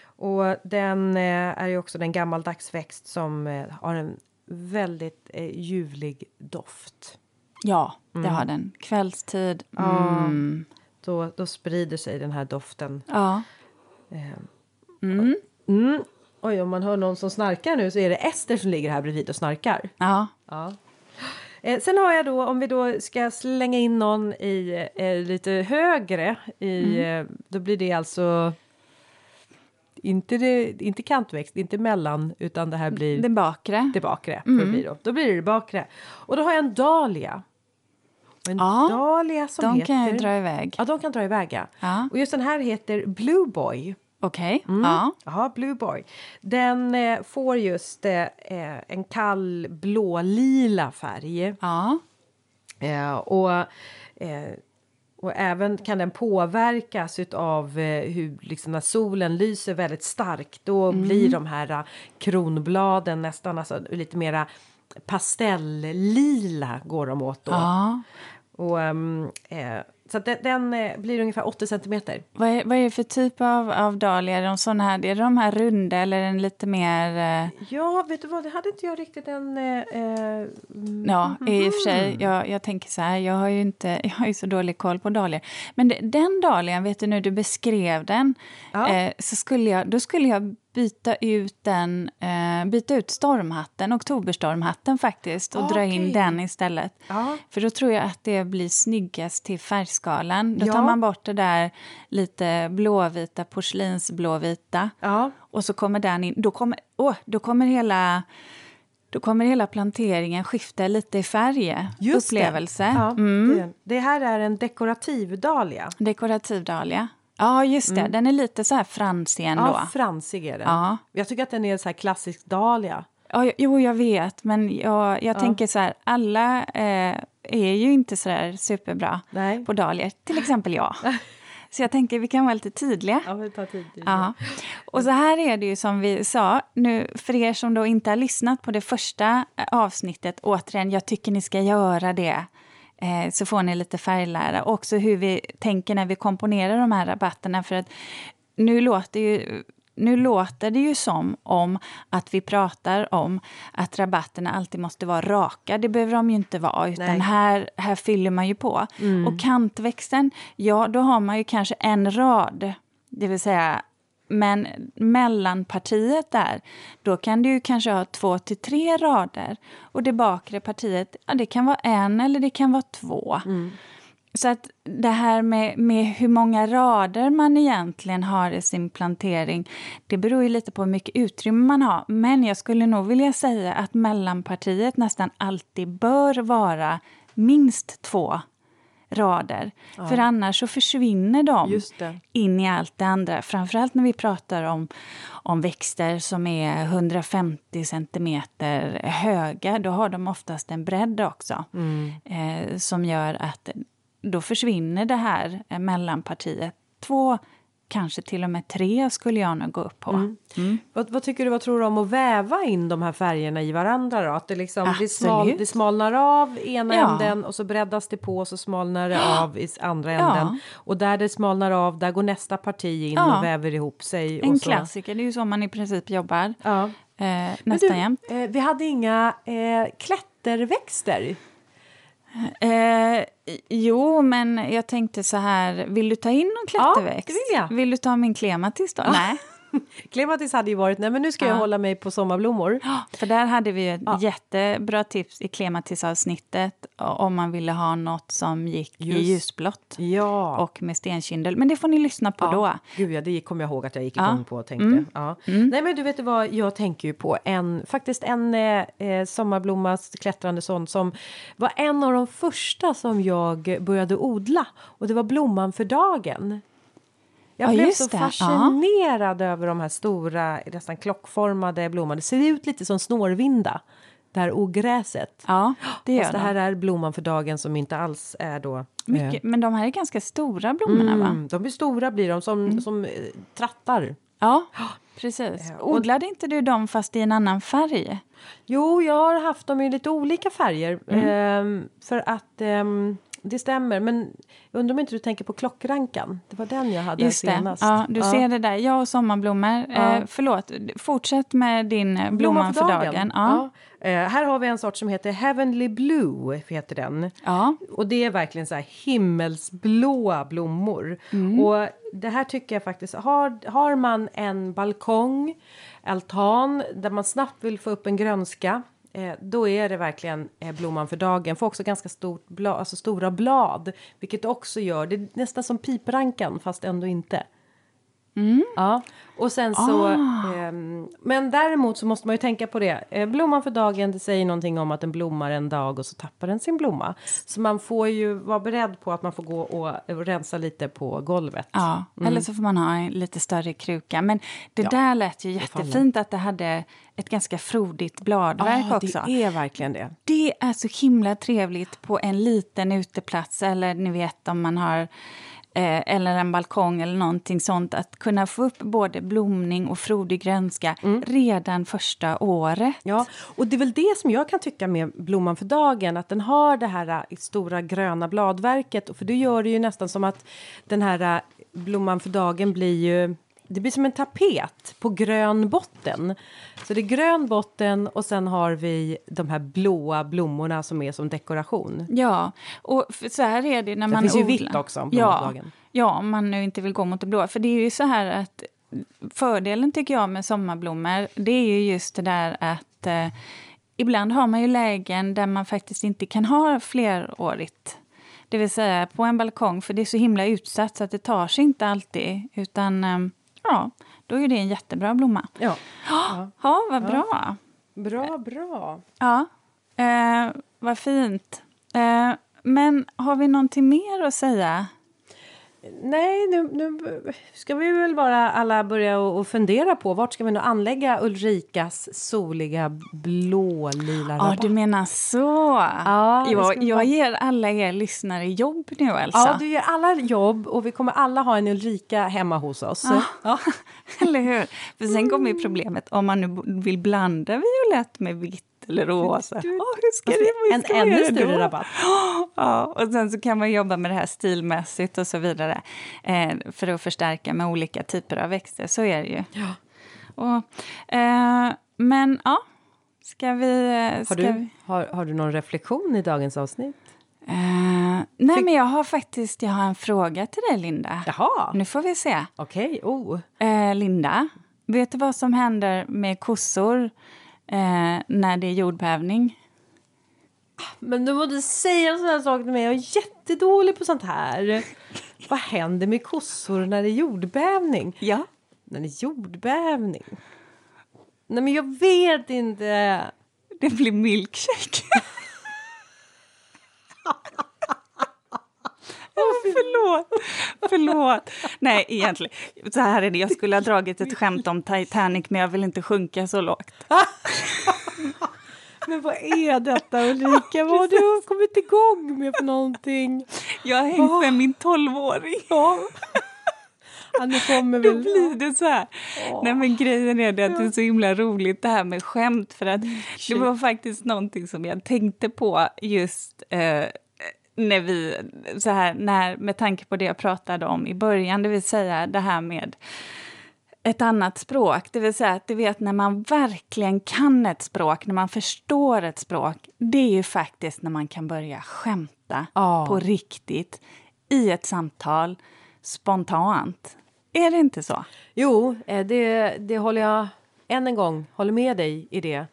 [SPEAKER 1] Och den eh, är ju också en gammaldags växt som eh, har en väldigt eh, ljuvlig doft.
[SPEAKER 2] Ja, det har den. Kvällstid. Mm.
[SPEAKER 1] Då, då sprider sig den här doften.
[SPEAKER 2] Ja.
[SPEAKER 1] Mm. Oj, om man hör någon som snarkar nu så är det Ester som ligger här bredvid och snarkar.
[SPEAKER 2] ja.
[SPEAKER 1] Ja. Eh, sen har jag då, om vi då ska slänga in någon i eh, lite högre, i, eh, då blir det alltså inte, det, inte kantväxt, inte mellan, utan det här blir
[SPEAKER 2] Det bakre.
[SPEAKER 1] det bakre. Det blir då. då blir det det bakre. Och då har jag en dahlia. Och en
[SPEAKER 2] Ja,
[SPEAKER 1] dahlia som
[SPEAKER 2] De
[SPEAKER 1] heter...
[SPEAKER 2] kan jag dra iväg.
[SPEAKER 1] Ja, de kan dra iväg, ja.
[SPEAKER 2] Ja.
[SPEAKER 1] Och just den här heter Blue Boy.
[SPEAKER 2] Okej.
[SPEAKER 1] Mm.
[SPEAKER 2] Ja.
[SPEAKER 1] Jaha, Blue Boy. Den eh, får just eh, eh, en kall blå-lila färg.
[SPEAKER 2] ja.
[SPEAKER 1] Eh, och, eh, och även kan den påverkas av eh, hur liksom när solen lyser väldigt starkt. Då
[SPEAKER 2] Mm.
[SPEAKER 1] blir de här eh, kronbladen nästan alltså, lite mera pastellila går de åt då.
[SPEAKER 2] ja.
[SPEAKER 1] Och, ehm, eh, så den, den eh, blir ungefär 80 centimeter.
[SPEAKER 2] Vad, är, vad är det för typ av, av dahlia? Är de såna här, är det de här runda eller är den lite mer... Eh,
[SPEAKER 1] Ja, vet du vad, det hade inte jag riktigt en... Eh, eh,
[SPEAKER 2] Ja, i och för sig. Jag, jag tänker så här, jag har ju inte, [laughs] jag har ju så dålig koll på dahlior. Men den dahlian, vet du, när du beskrev den,
[SPEAKER 1] Ja.
[SPEAKER 2] eh, så skulle jag, då skulle jag byta ut den, eh, byta ut stormhatten, oktoberstormhatten faktiskt, och dra in den istället.
[SPEAKER 1] Ja.
[SPEAKER 2] För då tror jag att det blir snyggast till färgskalan. Då tar
[SPEAKER 1] Ja.
[SPEAKER 2] man bort det där lite blåvita, porslinsblåvita.
[SPEAKER 1] ja.
[SPEAKER 2] Och så kommer den in, då kommer, åh, då kommer hela... Då kommer hela planteringen skifta lite i färg.
[SPEAKER 1] Just
[SPEAKER 2] Upplevelse.
[SPEAKER 1] Det. Ja,
[SPEAKER 2] Mm.
[SPEAKER 1] det, det här är en dekorativ dahlia.
[SPEAKER 2] Dekorativ dahlia. Ja, just det. Den är lite så här fransig ändå.
[SPEAKER 1] Mm. Ja, fransig är den.
[SPEAKER 2] Ja.
[SPEAKER 1] Jag tycker att den är så här klassisk dahlia.
[SPEAKER 2] Ja, jo, jag vet, men jag, jag tänker så här, alla eh, är ju inte så där superbra
[SPEAKER 1] Nej.
[SPEAKER 2] på dahlior, till exempel jag. [laughs] så jag tänker vi kan vara lite tydliga.
[SPEAKER 1] Ja, det tar tid.
[SPEAKER 2] Ja. Och så här är det ju som vi sa, nu för er som då inte har lyssnat på det första eh, avsnittet, återigen, jag tycker ni ska göra det. Eh, så får ni lite färglära. Och också hur vi tänker när vi komponerar de här rabatterna. För att nu låter ju nu låter det ju som om att vi pratar om att rabatterna alltid måste vara raka. Det behöver de ju inte vara, utan
[SPEAKER 1] Nej.
[SPEAKER 2] här, här fyller man ju på. Och kantväxten, ja, då har man ju kanske en rad. Det vill säga, men mellanpartiet där, då kan du kanske ha två till tre rader. Och det bakre partiet, ja, det kan vara en eller det kan vara två. Så att det här med, med hur många rader man egentligen har i sin plantering, det beror ju lite på hur mycket utrymme man har. Men jag skulle nog vilja säga att mellanpartiet nästan alltid bör vara minst två rader. För annars så försvinner de in i allt det andra. Framförallt när vi pratar om, om växter som är 150 centimeter höga. Då har de oftast en bredd också. Eh, som gör att då försvinner det här eh, mellanpartiet. Två, kanske till och med tre skulle jag nog gå upp på.
[SPEAKER 1] Vad, vad tycker du, vad tror du om att väva in de här färgerna i varandra då? Att det liksom det, smal, det smalnar av ena
[SPEAKER 2] Ja.
[SPEAKER 1] änden och så breddas det på och så smalnar det av i andra
[SPEAKER 2] Ja.
[SPEAKER 1] änden. Och där det smalnar av, där går nästa parti in
[SPEAKER 2] Ja.
[SPEAKER 1] och väver ihop sig.
[SPEAKER 2] En klassiker, det är ju så man i princip jobbar. Eh, nästan
[SPEAKER 1] du,
[SPEAKER 2] jämt.
[SPEAKER 1] eh, vi hade inga eh, klätterväxter.
[SPEAKER 2] Eh, jo, men jag tänkte så här, vill du ta in någon
[SPEAKER 1] Ja,
[SPEAKER 2] klätterväxt?
[SPEAKER 1] det vill.
[SPEAKER 2] Vill du ta min klematis då? Nej. [laughs]
[SPEAKER 1] Klematis hade ju varit, nej men nu ska jag
[SPEAKER 2] Ja.
[SPEAKER 1] hålla mig på sommarblommor. [gasps]
[SPEAKER 2] För där hade vi ett
[SPEAKER 1] Ja.
[SPEAKER 2] jättebra tips i klematisavsnittet om man ville ha något som gick
[SPEAKER 1] Just.
[SPEAKER 2] i ljusblått
[SPEAKER 1] Ja.
[SPEAKER 2] och med stenkindel. Men det får ni lyssna på då.
[SPEAKER 1] Gud ja, det kommer jag ihåg att jag gick
[SPEAKER 2] Ja.
[SPEAKER 1] igång på och tänkte. Ja. Nej men du vet vad, jag tänker ju på en, faktiskt en eh, eh, sommarblommas klättrande sån som var en av de första som jag började odla. Och det var blomman för dagen. Jag
[SPEAKER 2] Ja,
[SPEAKER 1] blev så
[SPEAKER 2] det. Ja.
[SPEAKER 1] fascinerad över de här stora, nästan klockformade blommorna. Det ser ut lite som snårvinda, det här ogräset.
[SPEAKER 2] Ja, det
[SPEAKER 1] Fast det
[SPEAKER 2] de.
[SPEAKER 1] här är blomman för dagen som inte alls är då... eh,
[SPEAKER 2] Mycket, men de här är ganska stora blommorna, va?
[SPEAKER 1] mm, de blir stora blir de, som, som eh, trattar.
[SPEAKER 2] Ja, precis.
[SPEAKER 1] och-
[SPEAKER 2] Odlade inte du dem fast i en annan färg?
[SPEAKER 1] Jo, jag har haft dem i lite olika färger.
[SPEAKER 2] Mm.
[SPEAKER 1] ehm, för att ehm, det stämmer. Men undrar om inte du tänker på klockrankan? Det var den jag hade
[SPEAKER 2] Just det.
[SPEAKER 1] senast.
[SPEAKER 2] Ja, du ser det där. Jag och sommarblommor.
[SPEAKER 1] Ja.
[SPEAKER 2] Eh, förlåt, fortsätt med din eh, blomman för dagen. Ja.
[SPEAKER 1] Ja. Eh, här har vi en sort som heter Heavenly Blue. Heter den.
[SPEAKER 2] Ja.
[SPEAKER 1] Och det är verkligen så här himmelsblåa blommor.
[SPEAKER 2] Mm.
[SPEAKER 1] Och det här tycker jag faktiskt, har, har man en balkong, altan där man snabbt vill få upp en grönska. Eh, då är det verkligen eh, blomman för dagen. Får också ganska stort blad, alltså stora blad. Vilket också gör, det är nästan som piprankan fast ändå inte. Ja, och sen så... ehm, men däremot så måste man ju tänka på det. Eh, blomman för dagen, det säger någonting om att den blommar en dag och så tappar den sin blomma. Så man får ju vara beredd på att man får gå och eh, rensa lite på golvet.
[SPEAKER 2] Ja, eller så får man ha en lite större kruka. Men det
[SPEAKER 1] Mm. Ja,
[SPEAKER 2] där lät ju jättefint att det hade ett ganska frodigt bladverk
[SPEAKER 1] Ja,
[SPEAKER 2] också.
[SPEAKER 1] det är verkligen det.
[SPEAKER 2] Det är så himla trevligt på en liten uteplats eller ni vet om man har eh, eller en balkong eller någonting sånt. Att kunna få upp både blomning och frodig grönska
[SPEAKER 1] Mm.
[SPEAKER 2] redan första året.
[SPEAKER 1] Ja, och det är väl det som jag kan tycka med blomman för dagen, att den har det här äh, stora gröna bladverket. För det gör det ju nästan som att den här äh, blomman för dagen blir ju det blir som en tapet på grön botten. Så det är grön botten och sen har vi de här blåa blommorna som är som dekoration.
[SPEAKER 2] Ja, och så här är det när
[SPEAKER 1] Det
[SPEAKER 2] man
[SPEAKER 1] finns ju
[SPEAKER 2] odlar.
[SPEAKER 1] vitt också,
[SPEAKER 2] ja, ja, om man nu inte vill gå mot det blåa. För det är ju så här att fördelen tycker jag med sommarblommor, det är ju just det där att eh, ibland har man ju lägen där man faktiskt inte kan ha flerårigt. Det vill säga på en balkong, för det är så himla utsatt så att det tar sig inte alltid. Utan eh, ja, då är det en jättebra blomma.
[SPEAKER 1] Ja. [gasps]
[SPEAKER 2] Ja, vad bra.
[SPEAKER 1] Bra, bra.
[SPEAKER 2] Ja, eh, vad fint. Eh, men har vi någonting mer att säga?
[SPEAKER 1] Nej, nu, nu ska vi väl bara alla börja och, och fundera på vart ska vi nu anlägga Ulrikas soliga blå-lila
[SPEAKER 2] Ja, du menar så.
[SPEAKER 1] Ska
[SPEAKER 2] jag, jag
[SPEAKER 1] bara-
[SPEAKER 2] ger alla er lyssnare jobb nu, Elsa.
[SPEAKER 1] Ja, du gör alla jobb och vi kommer alla ha en Ulrika hemma hos oss.
[SPEAKER 2] Ja. [laughs] Eller hur? För sen kommer ju problemet om man nu vill blanda violett med vitt eller rosa.
[SPEAKER 1] Du-
[SPEAKER 2] Åh, hur ska hur
[SPEAKER 1] en
[SPEAKER 2] ska
[SPEAKER 1] ännu större
[SPEAKER 2] då?
[SPEAKER 1] rabatt. [gasps]
[SPEAKER 2] Ja, och sen så kan man jobba med det här stilmässigt och så vidare eh, för att förstärka med olika typer av växter. Så är det ju.
[SPEAKER 1] Ja.
[SPEAKER 2] Och, eh, men ja, ska vi... eh, Ska
[SPEAKER 1] Har, du,
[SPEAKER 2] vi
[SPEAKER 1] har, har du någon reflektion i dagens avsnitt?
[SPEAKER 2] eh, nej, men jag har faktiskt jag har en fråga till dig, Linda.
[SPEAKER 1] Jaha,
[SPEAKER 2] Nu får vi se.
[SPEAKER 1] okej. Oh.
[SPEAKER 2] Eh, Linda, vet du vad som händer med kossor eh, när det är jordbävning?
[SPEAKER 1] Men du måste säga en sån här sak till mig. Jag är jättedålig på sånt här. [laughs] Vad händer med kossor när det är jordbävning?
[SPEAKER 2] Ja.
[SPEAKER 1] När det är jordbävning? Nej, men jag vet inte.
[SPEAKER 2] Det blir milkshake. [laughs] Åh, förlåt. Förlåt. Nej, egentligen. Så här är det. Jag skulle ha dragit ett skämt om Titanic, men jag vill inte sjunka så lågt. [laughs]
[SPEAKER 1] Men vad är detta Ulrika? Vad har du kommit igång med för någonting?
[SPEAKER 2] Jag har hängt med min tolvåring.
[SPEAKER 1] Ja. Ja, nu kommer
[SPEAKER 2] Då blir det så här. Nej, men grejen är det att det är så himla roligt det här med skämt. För att det var faktiskt någonting som jag tänkte på just eh, när vi, så här, när, med tanke på det jag pratade om i början, det vill säga det här med ett annat språk. Det vill säga att du vet när man verkligen kan ett språk, när man förstår ett språk, det är ju faktiskt när man kan börja skämta
[SPEAKER 1] Ja.
[SPEAKER 2] på riktigt i ett samtal, spontant. Är det inte så?
[SPEAKER 1] Jo, eh, det, det håller jag än en gång håller med dig i det.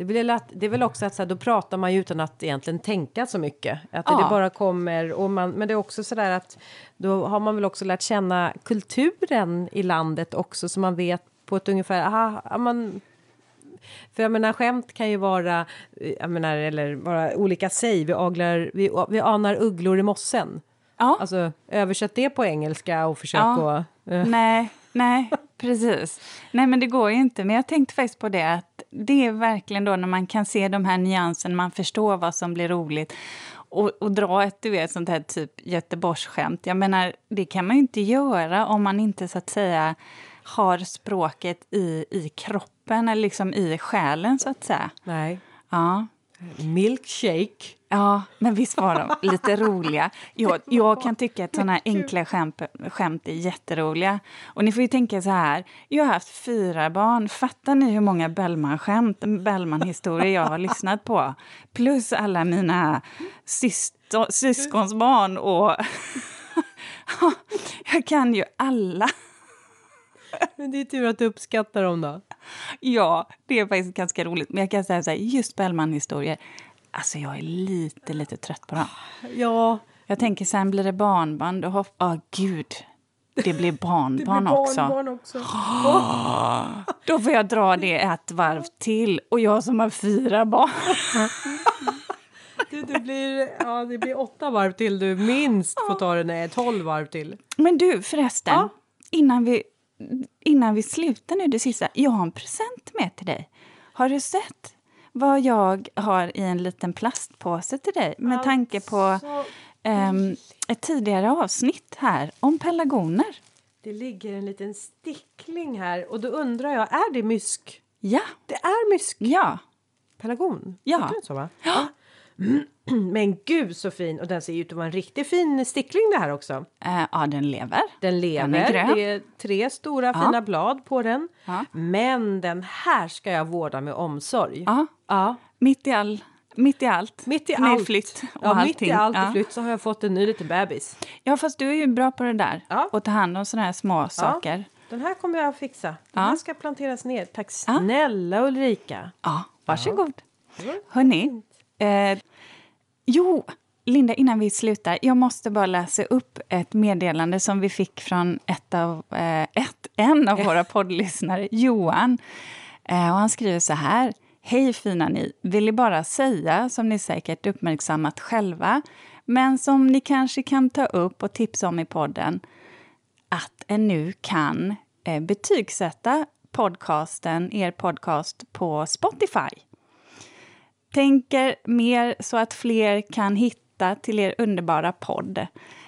[SPEAKER 1] Det, blir lätt, det är väl också att så här, då pratar man ju utan att egentligen tänka så mycket. Att
[SPEAKER 2] Ja.
[SPEAKER 1] det bara kommer och man, men det är också så där att då har man väl också lärt känna kulturen i landet också så man vet på ett ungefär, aha, man, för jag menar skämt kan ju vara, eh, jag menar, eller vara olika säg, vi, aglar, vi, vi anar ugglor i mossen.
[SPEAKER 2] Ja.
[SPEAKER 1] Alltså översätt det på engelska och försök
[SPEAKER 2] Ja.
[SPEAKER 1] att... eh,
[SPEAKER 2] Nej, nej, precis. Nej, men det går ju inte. Men jag tänkte faktiskt på det att det är verkligen då när man kan se de här nyanserna, man förstår vad som blir roligt och, och dra ett du vet, sånt här typ Göteborgsskämt. Jag menar, det kan man ju inte göra om man inte så att säga har språket i, i kroppen eller liksom i själen så att säga.
[SPEAKER 1] nej.
[SPEAKER 2] Ja.
[SPEAKER 1] Milkshake.
[SPEAKER 2] Ja, men visst var de lite [laughs] roliga. Jag, jag kan tycka att såna här enkla skämt, skämt är jätteroliga. Och ni får ju tänka så här, jag har haft fyra barn. Fattar ni hur många Bellman-skämt, Bellman-historier jag har lyssnat på? Plus alla mina syster, syskonsbarn och... [laughs] jag kan ju alla.
[SPEAKER 1] Men det är tur att du uppskattar dem då.
[SPEAKER 2] Ja, det är faktiskt ganska roligt. Men jag kan säga så här, just Bellman-historier, alltså jag är lite, lite trött på dem.
[SPEAKER 1] Ja,
[SPEAKER 2] Jag tänker sen blir det barnbarn, då hopp... Åh gud, det blir barnbarn, [laughs] också.
[SPEAKER 1] också. [gasps]
[SPEAKER 2] Då får jag dra det ett varv till. Och jag som har fyra barn.
[SPEAKER 1] Du, det, blir, ja, det blir åtta varv till du minst får ta det. Nej, tolv varv till.
[SPEAKER 2] Men du förresten,
[SPEAKER 1] Ja.
[SPEAKER 2] innan, vi, innan vi slutar nu det sista. Jag har en present med till dig. Har du sett vad jag har i en liten plastpåse till dig? Med tanke på ehm, ett tidigare avsnitt här om pelargoner.
[SPEAKER 1] det ligger en liten stickling här och då undrar jag, är det mysk?
[SPEAKER 2] Ja,
[SPEAKER 1] Det är mysk.
[SPEAKER 2] ja.
[SPEAKER 1] Pelargon?
[SPEAKER 2] Ja.
[SPEAKER 1] Så va? Ja. [clears throat] Men gud så fin! Och den ser ut att vara en riktigt fin stickling det här också.
[SPEAKER 2] Eh, ja, den lever.
[SPEAKER 1] Den lever.
[SPEAKER 2] Den är
[SPEAKER 1] det är tre stora
[SPEAKER 2] Ja.
[SPEAKER 1] fina blad på den.
[SPEAKER 2] Ja.
[SPEAKER 1] Men den här ska jag vårda med omsorg.
[SPEAKER 2] Ja,
[SPEAKER 1] Ja.
[SPEAKER 2] mitt i, all, mitt i allt.
[SPEAKER 1] Mitt i allt.
[SPEAKER 2] flytt och
[SPEAKER 1] ja, mitt
[SPEAKER 2] allting.
[SPEAKER 1] i allt
[SPEAKER 2] ja.
[SPEAKER 1] flytt så har jag fått en ny liten bebis.
[SPEAKER 2] Ja, fast du är ju bra på det där.
[SPEAKER 1] Ja.
[SPEAKER 2] Och ta hand om sådana här små saker.
[SPEAKER 1] Den här kommer jag att fixa. Den
[SPEAKER 2] Ja.
[SPEAKER 1] här ska planteras ner. Tack snälla Ulrika.
[SPEAKER 2] Ja, varsågod.
[SPEAKER 1] Var
[SPEAKER 2] Hörni, eh, jo, Linda, innan vi slutar. Jag måste bara läsa upp ett meddelande som vi fick från ett av, eh, ett, en av våra [laughs] poddlyssnare, Johan. Eh, och han skriver så här. Hej fina ni! Ville bara säga, som ni säkert uppmärksammat själva, men som ni kanske kan ta upp och tipsa om i podden, att en nu kan eh, betygsätta podcasten, er podcast, på Spotify. Tänker mer så att fler kan hitta till er underbara podd.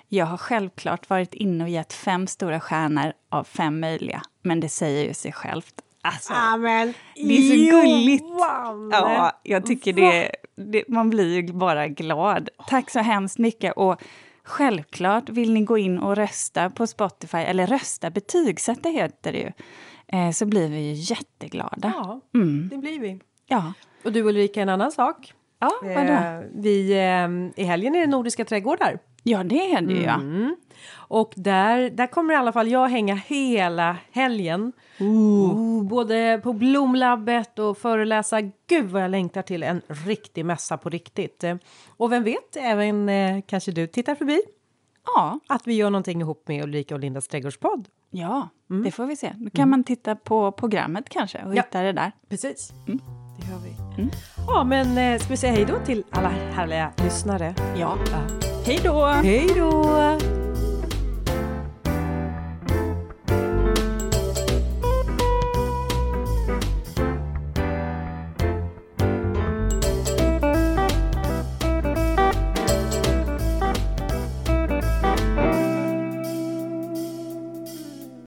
[SPEAKER 2] Jag har självklart varit inne och gett fem stora stjärnor av fem möjliga, men det säger ju sig självt. Alltså,
[SPEAKER 1] Amen.
[SPEAKER 2] det är så gulligt.
[SPEAKER 1] Johan!
[SPEAKER 2] Ja, jag tycker det, det... Man blir ju bara glad. Tack så hemskt mycket. Och självklart vill ni gå in och rösta på Spotify, eller rösta, betygsätta heter det ju, eh, så blir vi ju jätteglada.
[SPEAKER 1] Ja,
[SPEAKER 2] Mm.
[SPEAKER 1] det blir vi.
[SPEAKER 2] Ja.
[SPEAKER 1] Och du Ulrika, en annan sak.
[SPEAKER 2] Ja, vadå?
[SPEAKER 1] Eh, vi, eh, I helgen är det Nordiska trädgårdar.
[SPEAKER 2] Ja, det är det ju. ja.
[SPEAKER 1] Mm. Och där, där kommer i alla fall jag hänga hela helgen. Oh, både på Blomlabbet och föreläsa. Gud vad jag längtar till en riktig mässa på riktigt. Och vem vet, även eh, kanske du tittar förbi.
[SPEAKER 2] Ja,
[SPEAKER 1] Att vi gör någonting ihop med Ulrika och Lindas trädgårdspodd.
[SPEAKER 2] ja det får vi se. Då kan man titta på programmet kanske och
[SPEAKER 1] Mm. Ja.
[SPEAKER 2] hitta det där.
[SPEAKER 1] Precis,
[SPEAKER 2] Mm.
[SPEAKER 1] Det gör vi. Ja, men eh, ska vi säga hej då till alla härliga lyssnare?
[SPEAKER 2] Ja.
[SPEAKER 1] Ja.
[SPEAKER 2] Hej då!
[SPEAKER 1] Hej då!